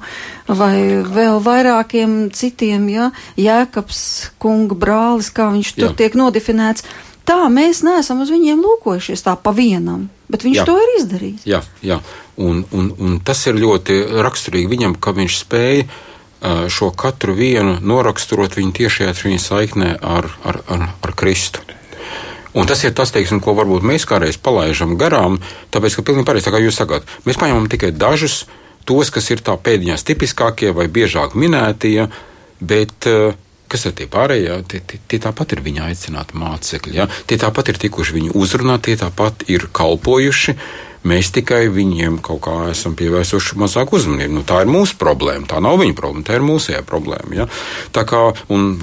vai vēl vairākiem citiem, ja, Jēkabs kunga brālis, kā viņš tur Jā. tiek nodefinēts. Tā mēs neesam uz viņiem lūkojušies tā pa vienam, bet viņš jā. to ir izdarījis. Jā, jā. Un, un, un tas ir ļoti raksturīgi viņam, ka viņš spēja šo katru vienu noraksturot viņu tiešajā viņa saiknē ar, ar, ar, ar Kristu. Un tas ir tas, teiksim, ko varbūt mēs kādreiz palaidām garām, tāpēc, ka pilnīgi pareizi, kā jūs sakāt, mēs paņemam tikai dažus, tos, kas ir tā pēdiņās tipiskākie vai biežāk minētie, bet uh, kas ir tie pārējie? Tie, tie, tie tāpat ir viņa aicināti mācekļi. Ja? Tie tāpat ir tikuši viņu uzrunāt, tie tāpat ir kalpojuši. Mēs tikai viņiem kaut kā esam pievērsuši mazāk uzmanību. Nu, tā ir mūsu problēma. Tā nav viņa problēma, tā ir mūsējā problēma. Ja? Tā kā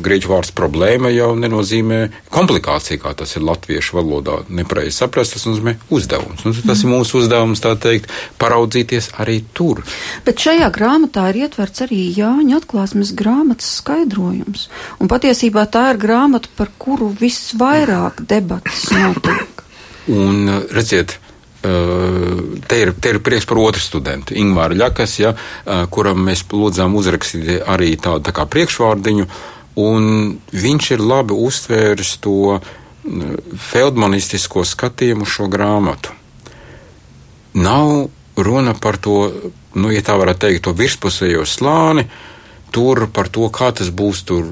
grieķu vārds problēma jau nenozīmē komplikācija, kā tas ir latviešu valodā. Nepareizi saprast, tas nozīmē uzdevums. Un tas ir mūsu uzdevums, tā teikt, paraudzīties arī tur. Bet šajā grāmatā ir ietverts arī Jāņa atklāsmes grāmatas skaidrojums. Un patiesībā tā ir grāmata, par kuru visvairāk debatas notiek. Un redziet, Te ir, te ir prieks par otru studentu, Ingūru Ļakas, ja, kuram mēs lūdzām uzrakstīt arī tādu tā kā priekšvārdiņu, viņš ir labi uztvēris to feldmanistisko skatījumu šo grāmatu. Nav runa par to, nu, ja tā varētu teikt, to virspusējo slāni, tur par to, kā tas būs tur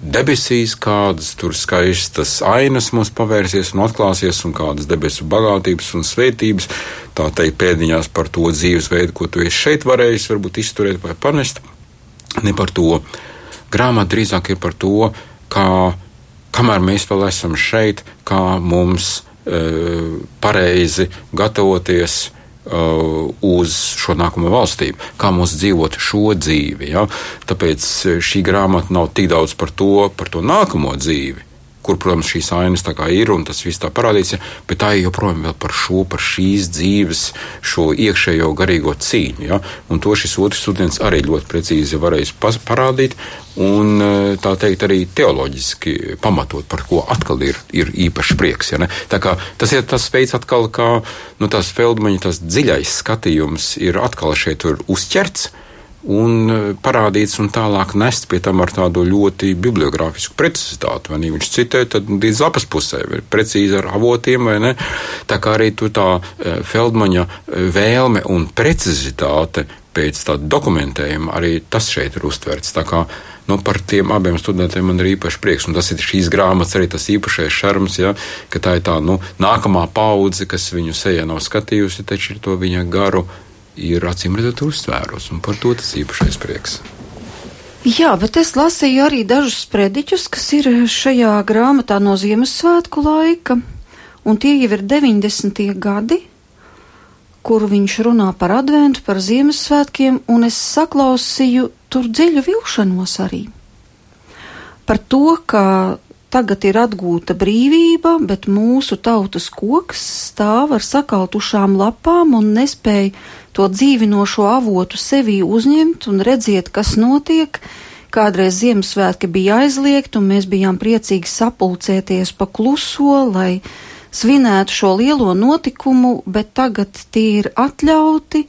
debesīs, kādas tur skaistas ainas mums pavērsies un atklāsies, un kādas debesu bagātības un svētības. Tā teikt, pēdiņās par to dzīvesveidu, ko tu esi šeit varējis, varbūt izturēt vai panest. Ne par to. Grāmata drīzāk ir par to, kā, kamēr mēs vēl esam šeit, kā mums e, pareizi gatavoties uz šo nākamo valstību, kā mums dzīvot šo dzīvi. Ja? Tāpēc uh, šī grāmata nav tik daudz par to, par to nākamo dzīvi, kur, protams, šīs ainas tā kā ir un tas viss tā parādīts, bet tā ir joprojām vēl par šo, par šīs dzīves, šo iekšējo garīgo cīņu. Ja, un to šis otrs students arī ļoti precīzi varēs parādīt un tā teikt arī teoloģiski pamatot, par ko atkal ir, ir īpašs prieks. Ja, ne? tā kā tas ir tas veids atkal, kā nu, tās Feldmaņa tas dziļais skatījums ir atkal šeit uzķerts un e, parādīts un tālāk nests pie tam ar tādu ļoti bibliogrāfisku precizitāti. Ne? Viņš citē, līdz lapas pusē ir precīzi ar avotiem, vai ne? Tā kā arī tu tā e, Feldmaņa e, vēlme un precizitāte pēc tāda dokumentējuma, arī tas šeit ir uztverts. Tā kā nu, par tiem abiem studentiem man ir īpaši prieks. Un tas ir šīs grāmatas arī tas īpašais šarms, ja, ka tā ir tā nu, nākamā paudze, kas viņu sejā nav skatījusi, taču ir to viņa garu ir acīm redzot uztvērus, un par to tas īpašais prieks. Jā, bet es lasīju arī dažus sprediķus, kas ir šajā grāmatā no Ziemassvētku laika, un tie jau ir 90. gadi, kur viņš runā par adventu, par Ziemassvētkiem, un es saklausīju tur dziļu vilšanos arī. Par to, ka Tagad ir atgūta brīvība, bet mūsu tautas koks stāv ar sakautušām lapām un nespēja to dzīvinošo avotu sevī uzņemt un redziet, kas notiek. Kādreiz Ziemassvētki bija aizliegti, un mēs bijām priecīgi sapulcēties pa kluso, lai svinētu šo lielo notikumu, bet tagad tie ir atļauti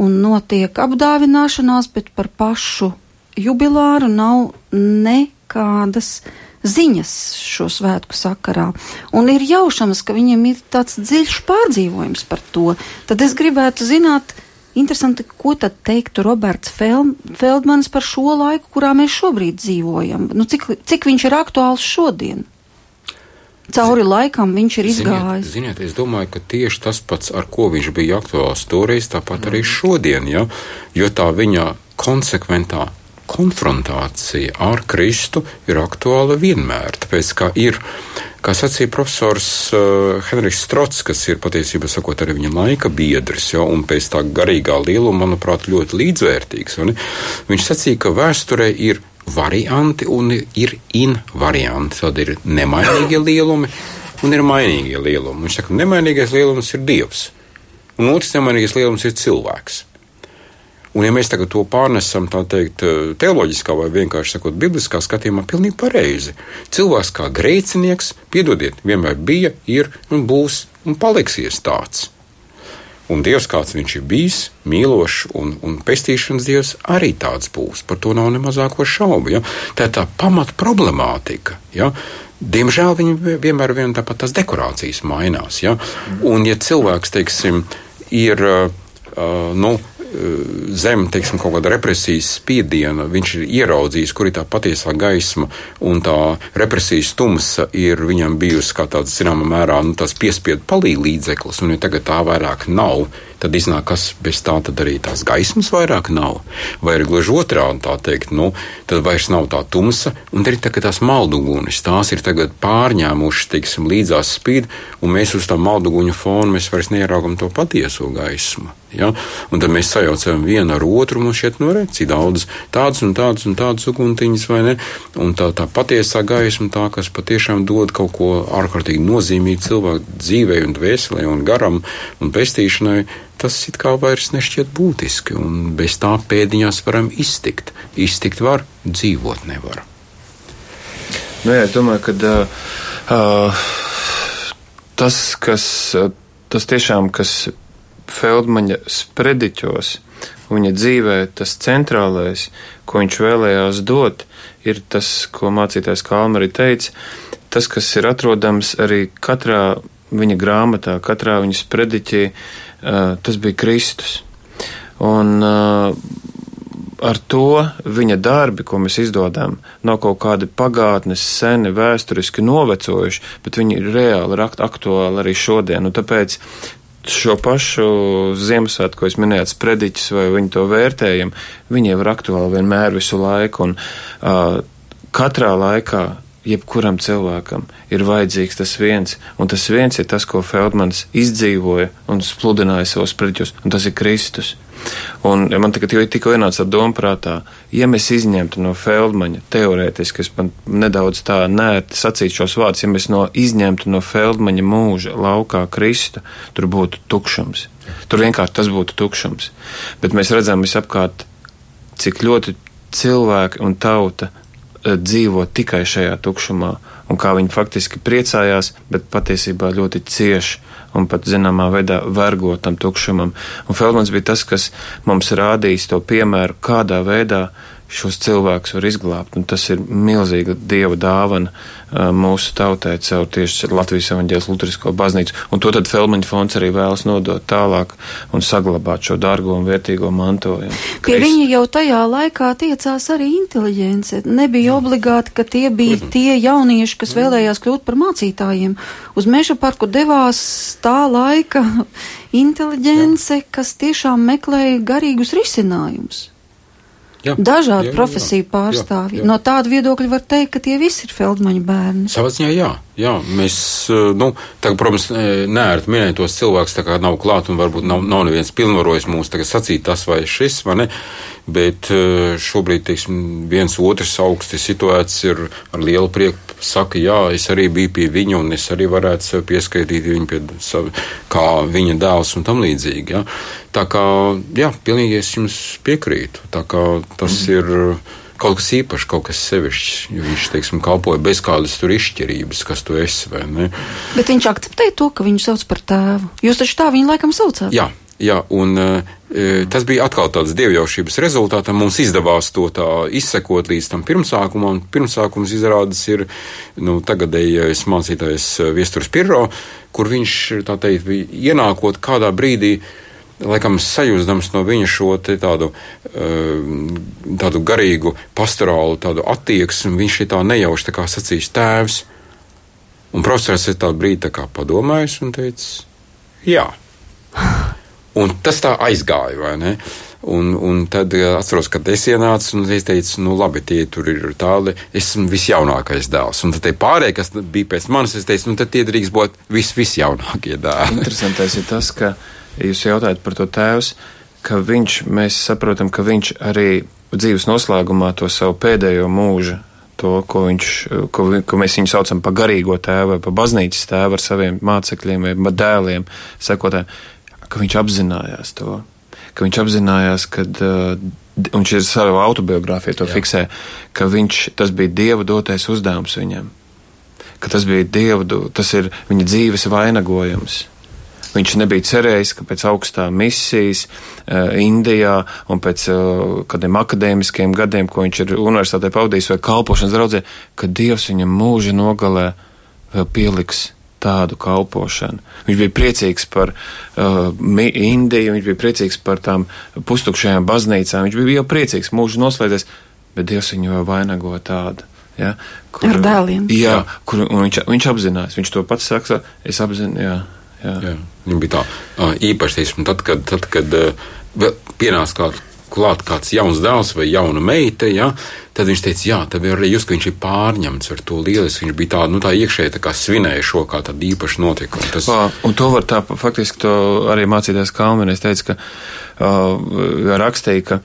un notiek apdāvināšanās, bet par pašu jubilāru nav nekādas ziņas šo svētku sakarā. Un ir jaušams, ka viņiem ir tāds dziļš pārdzīvojums par to. Tad es gribētu zināt, interesanti, ko tad teiktu Roberts Feldmans par šo laiku, kurā mēs šobrīd dzīvojam. Nu, cik, cik viņš ir aktuāls šodien? Cauri laikam viņš ir izgājis. Ziniet, ziniet, es domāju, ka tieši tas pats, ar ko viņš bija aktuāls toreiz, tāpat arī šodien, ja? jo tā viņa konsekventā konfrontācija ar Kristu ir aktuāla vienmēr. Tāpēc, kā ir, kā sacīja profesors uh, Henrijs Strots, kas ir patiesībā sakot arī viņa laika biedrs, jo, un pēc tā garīgā lieluma, manuprāt, ļoti līdzvērtīgs. Viņš sacīja, ka vēsturē ir varianti un ir invarianti. Tad ir nemainīgie lielumi un ir mainīgie lielumi. Viņš saka, ka nemainīgais lielums ir Dievs, un otrs nemainīgais lielums ir cilvēks. Un, ja mēs tagad to pārnesam teikt, eh, teoloģiskā vai vienkārši sakot, bibliskā skatījumā, pilnīgi pareizi. Cilvēks kā grēcinieks, piedodiet, vienmēr bija, ir un būs un paliksies tāds. Un Dievs, kāds viņš ir bijis, mīlošs un, un pestīšanas Dievs, arī tāds būs. Par to nav ne mazāko šaubu. Ja? Tā ir tā pamat problemātika. Ja? Diemžēl viņi vienmēr vien tāpat tās dekorācijas mainās. Ja? Un, ja cilvēks, teiksim, ir, uh, nu, zem teiksim, kaut kāda represijas spiediena, viņš ir ieraudzījis, kur ir tā patiesā gaisma, un tā represijas tumsa ir viņam bijusi kā tāds, zināmā mērā, nu, tāds piespiedu palīdzeklis, un ja tagad tā vairāk nav, tad iznāk, kas bez tā arī tās gaismas vairāk nav. Vai arī gluži otrādi tā teikt, nu, tad vairs nav tā tumsa, un arī tā, tās maldugunis, tās ir tagad pārņēmušas, teiksim, līdzās spīd, un mēs uz tā malduguņa fona mēs vairs neieraugam to patieso gaismu. Ja? Un tad mēs sajaucam vienu ar otru, un šeit nu, redz, cik daudz tādas un tādas un tādas uguntiņas, vai ne? Un tā, tā patiesā gaisma, tā, kas patiešām dod kaut ko ārkārtīgi nozīmīgu cilvēku dzīvei un dvēselē un garam un pestīšanai, tas it kā vairs nešķiet būtiski, un bez tā pēdiņās varam iztikt. Iztikt var, dzīvot nevar. Nu, jā, es domāju, ka uh, tas, kas, tas tiešām, kas Feldmaņa sprediķos, viņa dzīvē, tas centrālais, ko viņš vēlējās dot, ir tas, ko mācītājs Kalmari teica, tas, kas ir atrodams arī katrā viņa grāmatā, katrā viņa sprediķī, tas bija Kristus. Un ar to viņa darbi, ko mēs izdodam, nav kaut kādi pagātnes, seni, vēsturiski novecojuši, bet viņi ir reāli aktuāli arī šodien. Un tāpēc šo pašu Ziemassvētku, ko es minēju, sprediķus vai viņu to vērtējumu, viņiem ir aktuāli vienmēr visu laiku. Un, uh, katrā laikā jebkuram cilvēkam ir vajadzīgs tas viens, un tas viens ir tas, ko Feldmans izdzīvoja un spludināja savos sprediķus, un tas ir Kristus. Un man tikai tikko ienāca doma prātā, ja mēs izņemtu no Feldmaņa teorētiski, es man nedaudz tā nērti sacīt šos vārdus, ja mēs no izņemtu no Feldmaņa mūža laukā Kristu, tur būtu tukšums. Tur vienkārši tas būtu tukšums. Bet mēs redzam visapkārt, cik ļoti cilvēki un tauta eh, dzīvo tikai šajā tukšumā, un kā viņi faktiski priecājās, bet patiesībā ļoti cieši un pat zināmā veidā vergot tam tukšumam. Un Feldmans bija tas, kas mums rādījis to piemēru, kādā veidā šos cilvēkus var izglābt. Un tas ir milzīga dieva dāvana mūsu tautai caur tieši Latvijas evaņģēlas luterisko baznīcu. Un to tad Felmaņa fonds arī vēlas nodot tālāk un saglabāt šo dārgo un vērtīgo mantojumu. Pie viņa jau tajā laikā tiecās arī inteliģence. Nebija obligāti, ka tie bija tie jaunieši, kas vēlējās kļūt par mācītājiem. Uz meža parku devās tā laika inteliģence, kas tiešām meklēja garīgus risinājumus. Jā, Dažādu jā, profesiju pārstāvji. No tāda viedokļa var teikt, ka tie visi ir Feldmaņa bērni. Savā ziņā jā. Jā, mēs, eh, nu, tagad, protams, neērti minēt tos cilvēkus, tā kā nav klāt un varbūt nav, nav neviens pilnvarojis mūs tagad sacīt tas vai šis, vai ne, bet eh, šobrīd, teiksim, viens otrs augsti situēts ir ar lielu prieku saka, jā, es arī biju pie viņa un es arī varētu sev pieskaitīt viņu pie savu, kā viņa dēls un tam līdzīgi, jā. Tā kā, jā, pilnīgi es jums piekrītu, tā kā tas mm. ir kaut kas īpašs, kaut kas sevišķs. Viņš, teiksim, kalpoja bez kādas tur izšķirības, kas tu esi. Bet viņš akceptēja to, ka viņu sauc par tēvu. Jūs taču tā viņu laikam saucāt? Jā. Jā, un e, tas bija atkal tāds dievjaušības rezultātā. Mums izdevās to tā izsekot līdz tam pirmsākumam. Pirmsākums izrādās ir nu, tagadējais mācītājs Viesturs Pirro, kur viņš, tā teikt, ienākot kādā brīdī, laikam sajūstams no viņa šo tādu, tādu garīgu, pastorālu tādu attieksmi, viņš ir tā nejauši tā sacīs tēvs. Un profesors ir tādu brīdi tā padomājis un teicis, jā. Un tas tā aizgāja, vai ne? Un, un tad eh, atceros, kad es ienācu, un es teicu, nu, labi, tie tur ir tādi, es esmu visjaunākais dēls. Un tad pārējie, kas bija pēc manis, es teicu, nu, tad tie drīkst būt vis, visjaunākie dēli. Interesantais ir tas, ka jūs jautājat par to tēvs, ka viņš, mēs saprotam, ka viņš arī dzīves noslēgumā to savu pēdējo mūžu, to, ko, viņš, ko, ko mēs viņu saucam par garīgo tēvu vai par baznīcas tēvu ar saviem mācekļiem vai dēliem, sekotājiem, ka viņš apzinājās to, ka viņš apzinājās, ka viņš ir savā autobiogrāfijā to Jā. fiksē, ka viņš, tas bija Dieva dotais uzdevums viņam, ka tas bija Dieva, tas ir viņa dzīves vainagojums. Viņš nebija cerējis, ka pēc augstā misijas uh, Indijā un pēc uh, kādiem akadēmiskiem gadiem, ko viņš ir universitātē pavadījis vai kalpošanas draudzē, ka Dievs viņam mūža nogalē vēl pieliks tādu kalpošanu. Viņš bija priecīgs par uh, Indiju, viņš bija priecīgs par tām pustukšajām baznīcām, viņš bija jau priecīgs, mūžu noslēdzies, bet Dievs viņu vēl vainago tādu. Ja, kur, Ar dēliem. Jā, kur, un viņš, viņš apzinās, viņš to pats saka, es apzinos, jā. Jā. Jā. Viņa bija tā teikuma, tad, kad, tad, kad pienāca kāds klāt kāds jauns dēls vai jauna meita, ja, tad viņš teica, jā, tad arī jūs, ka viņš ir pārņemts ar to lieliski. Viņš bija tā, nu, tā iekšēji tā kā svinēja šo kā tādu īpašu notikumu. Tas... Pā, un to var tā, faktiski to arī mācīties Kalmenē. Es teicu, ka uh, rakstīja, ka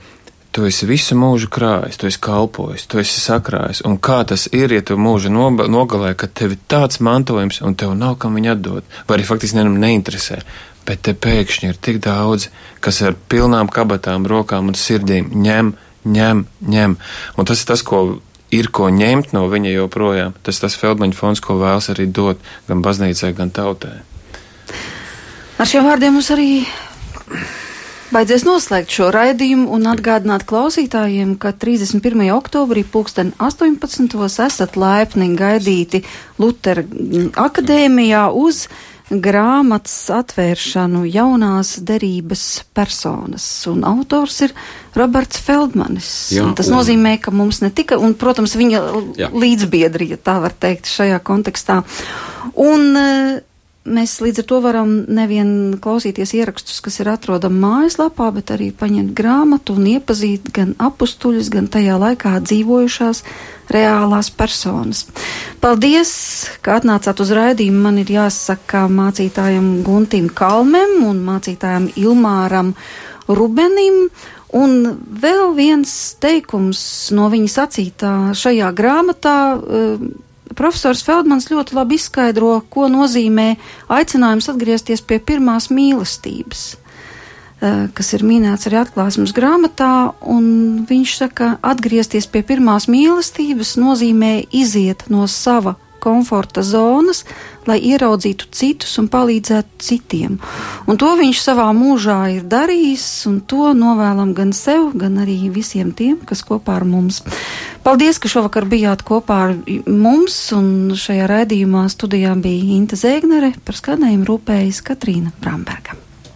Tu esi visu mūžu krājis, tu esi kalpojis, tu esi sakrājis. Un kā tas ir, ja tu mūžu nogalē, ka tev ir tāds mantojums un tev nav kam viņu atdot, vai arī faktiski nevienam neinteresē. Bet te pēkšņi ir tik daudz, kas ar pilnām kabatām, rokām un sirdīm ņem, ņem, ņem. Un tas ir tas, ko ir ko ņemt no viņa joprojām. Tas ir tas Feldmaņa fonds, ko vēlas arī dot gan baznīcai, gan tautai. Ar šiem vārdiem mums arī Baidzies noslēgt šo raidījumu un atgādināt klausītājiem, ka 31. oktobrī pulksten 18. esat laipni gaidīti Lutera akadēmijā uz grāmatas atvēršanu jaunās derības personas, un autors ir Roberts Feldmanis. Jā, un tas un... nozīmē, ka mums ne tikai, un, protams, viņa Jā. līdzbiedri, ja tā var teikt, šajā kontekstā. Un, mēs līdz ar to varam nevien klausīties ierakstus, kas ir atrodami mājaslapā, bet arī paņemt grāmatu un iepazīt gan apstuļus, gan tajā laikā dzīvojušās reālās personas. Paldies, ka atnācāt uz raidījumu. Man ir jāsaka mācītājam Guntim Kalmem un mācītājam Ilmāram Rubenim. Un vēl viens teikums no viņa sacītā šajā grāmatā. Uh, Profesors Feldmans ļoti labi izskaidro, ko nozīmē aicinājums atgriezties pie pirmās mīlestības, eh, kas ir minēts arī atklāsmes grāmatā, un viņš saka, atgriezties pie pirmās mīlestības nozīmē iziet no sava komforta zonas, lai ieraudzītu citus un palīdzētu citiem. Un to viņš savā mūžā ir darījis, un to novēlam gan sev, gan arī visiem tiem, kas kopā ar mums. Paldies, ka šovakar bijāt kopā ar mums, un šajā raidījumā studijā bija Inta Zēgnere, par skanējumu rūpējas Katrīna Bramberga.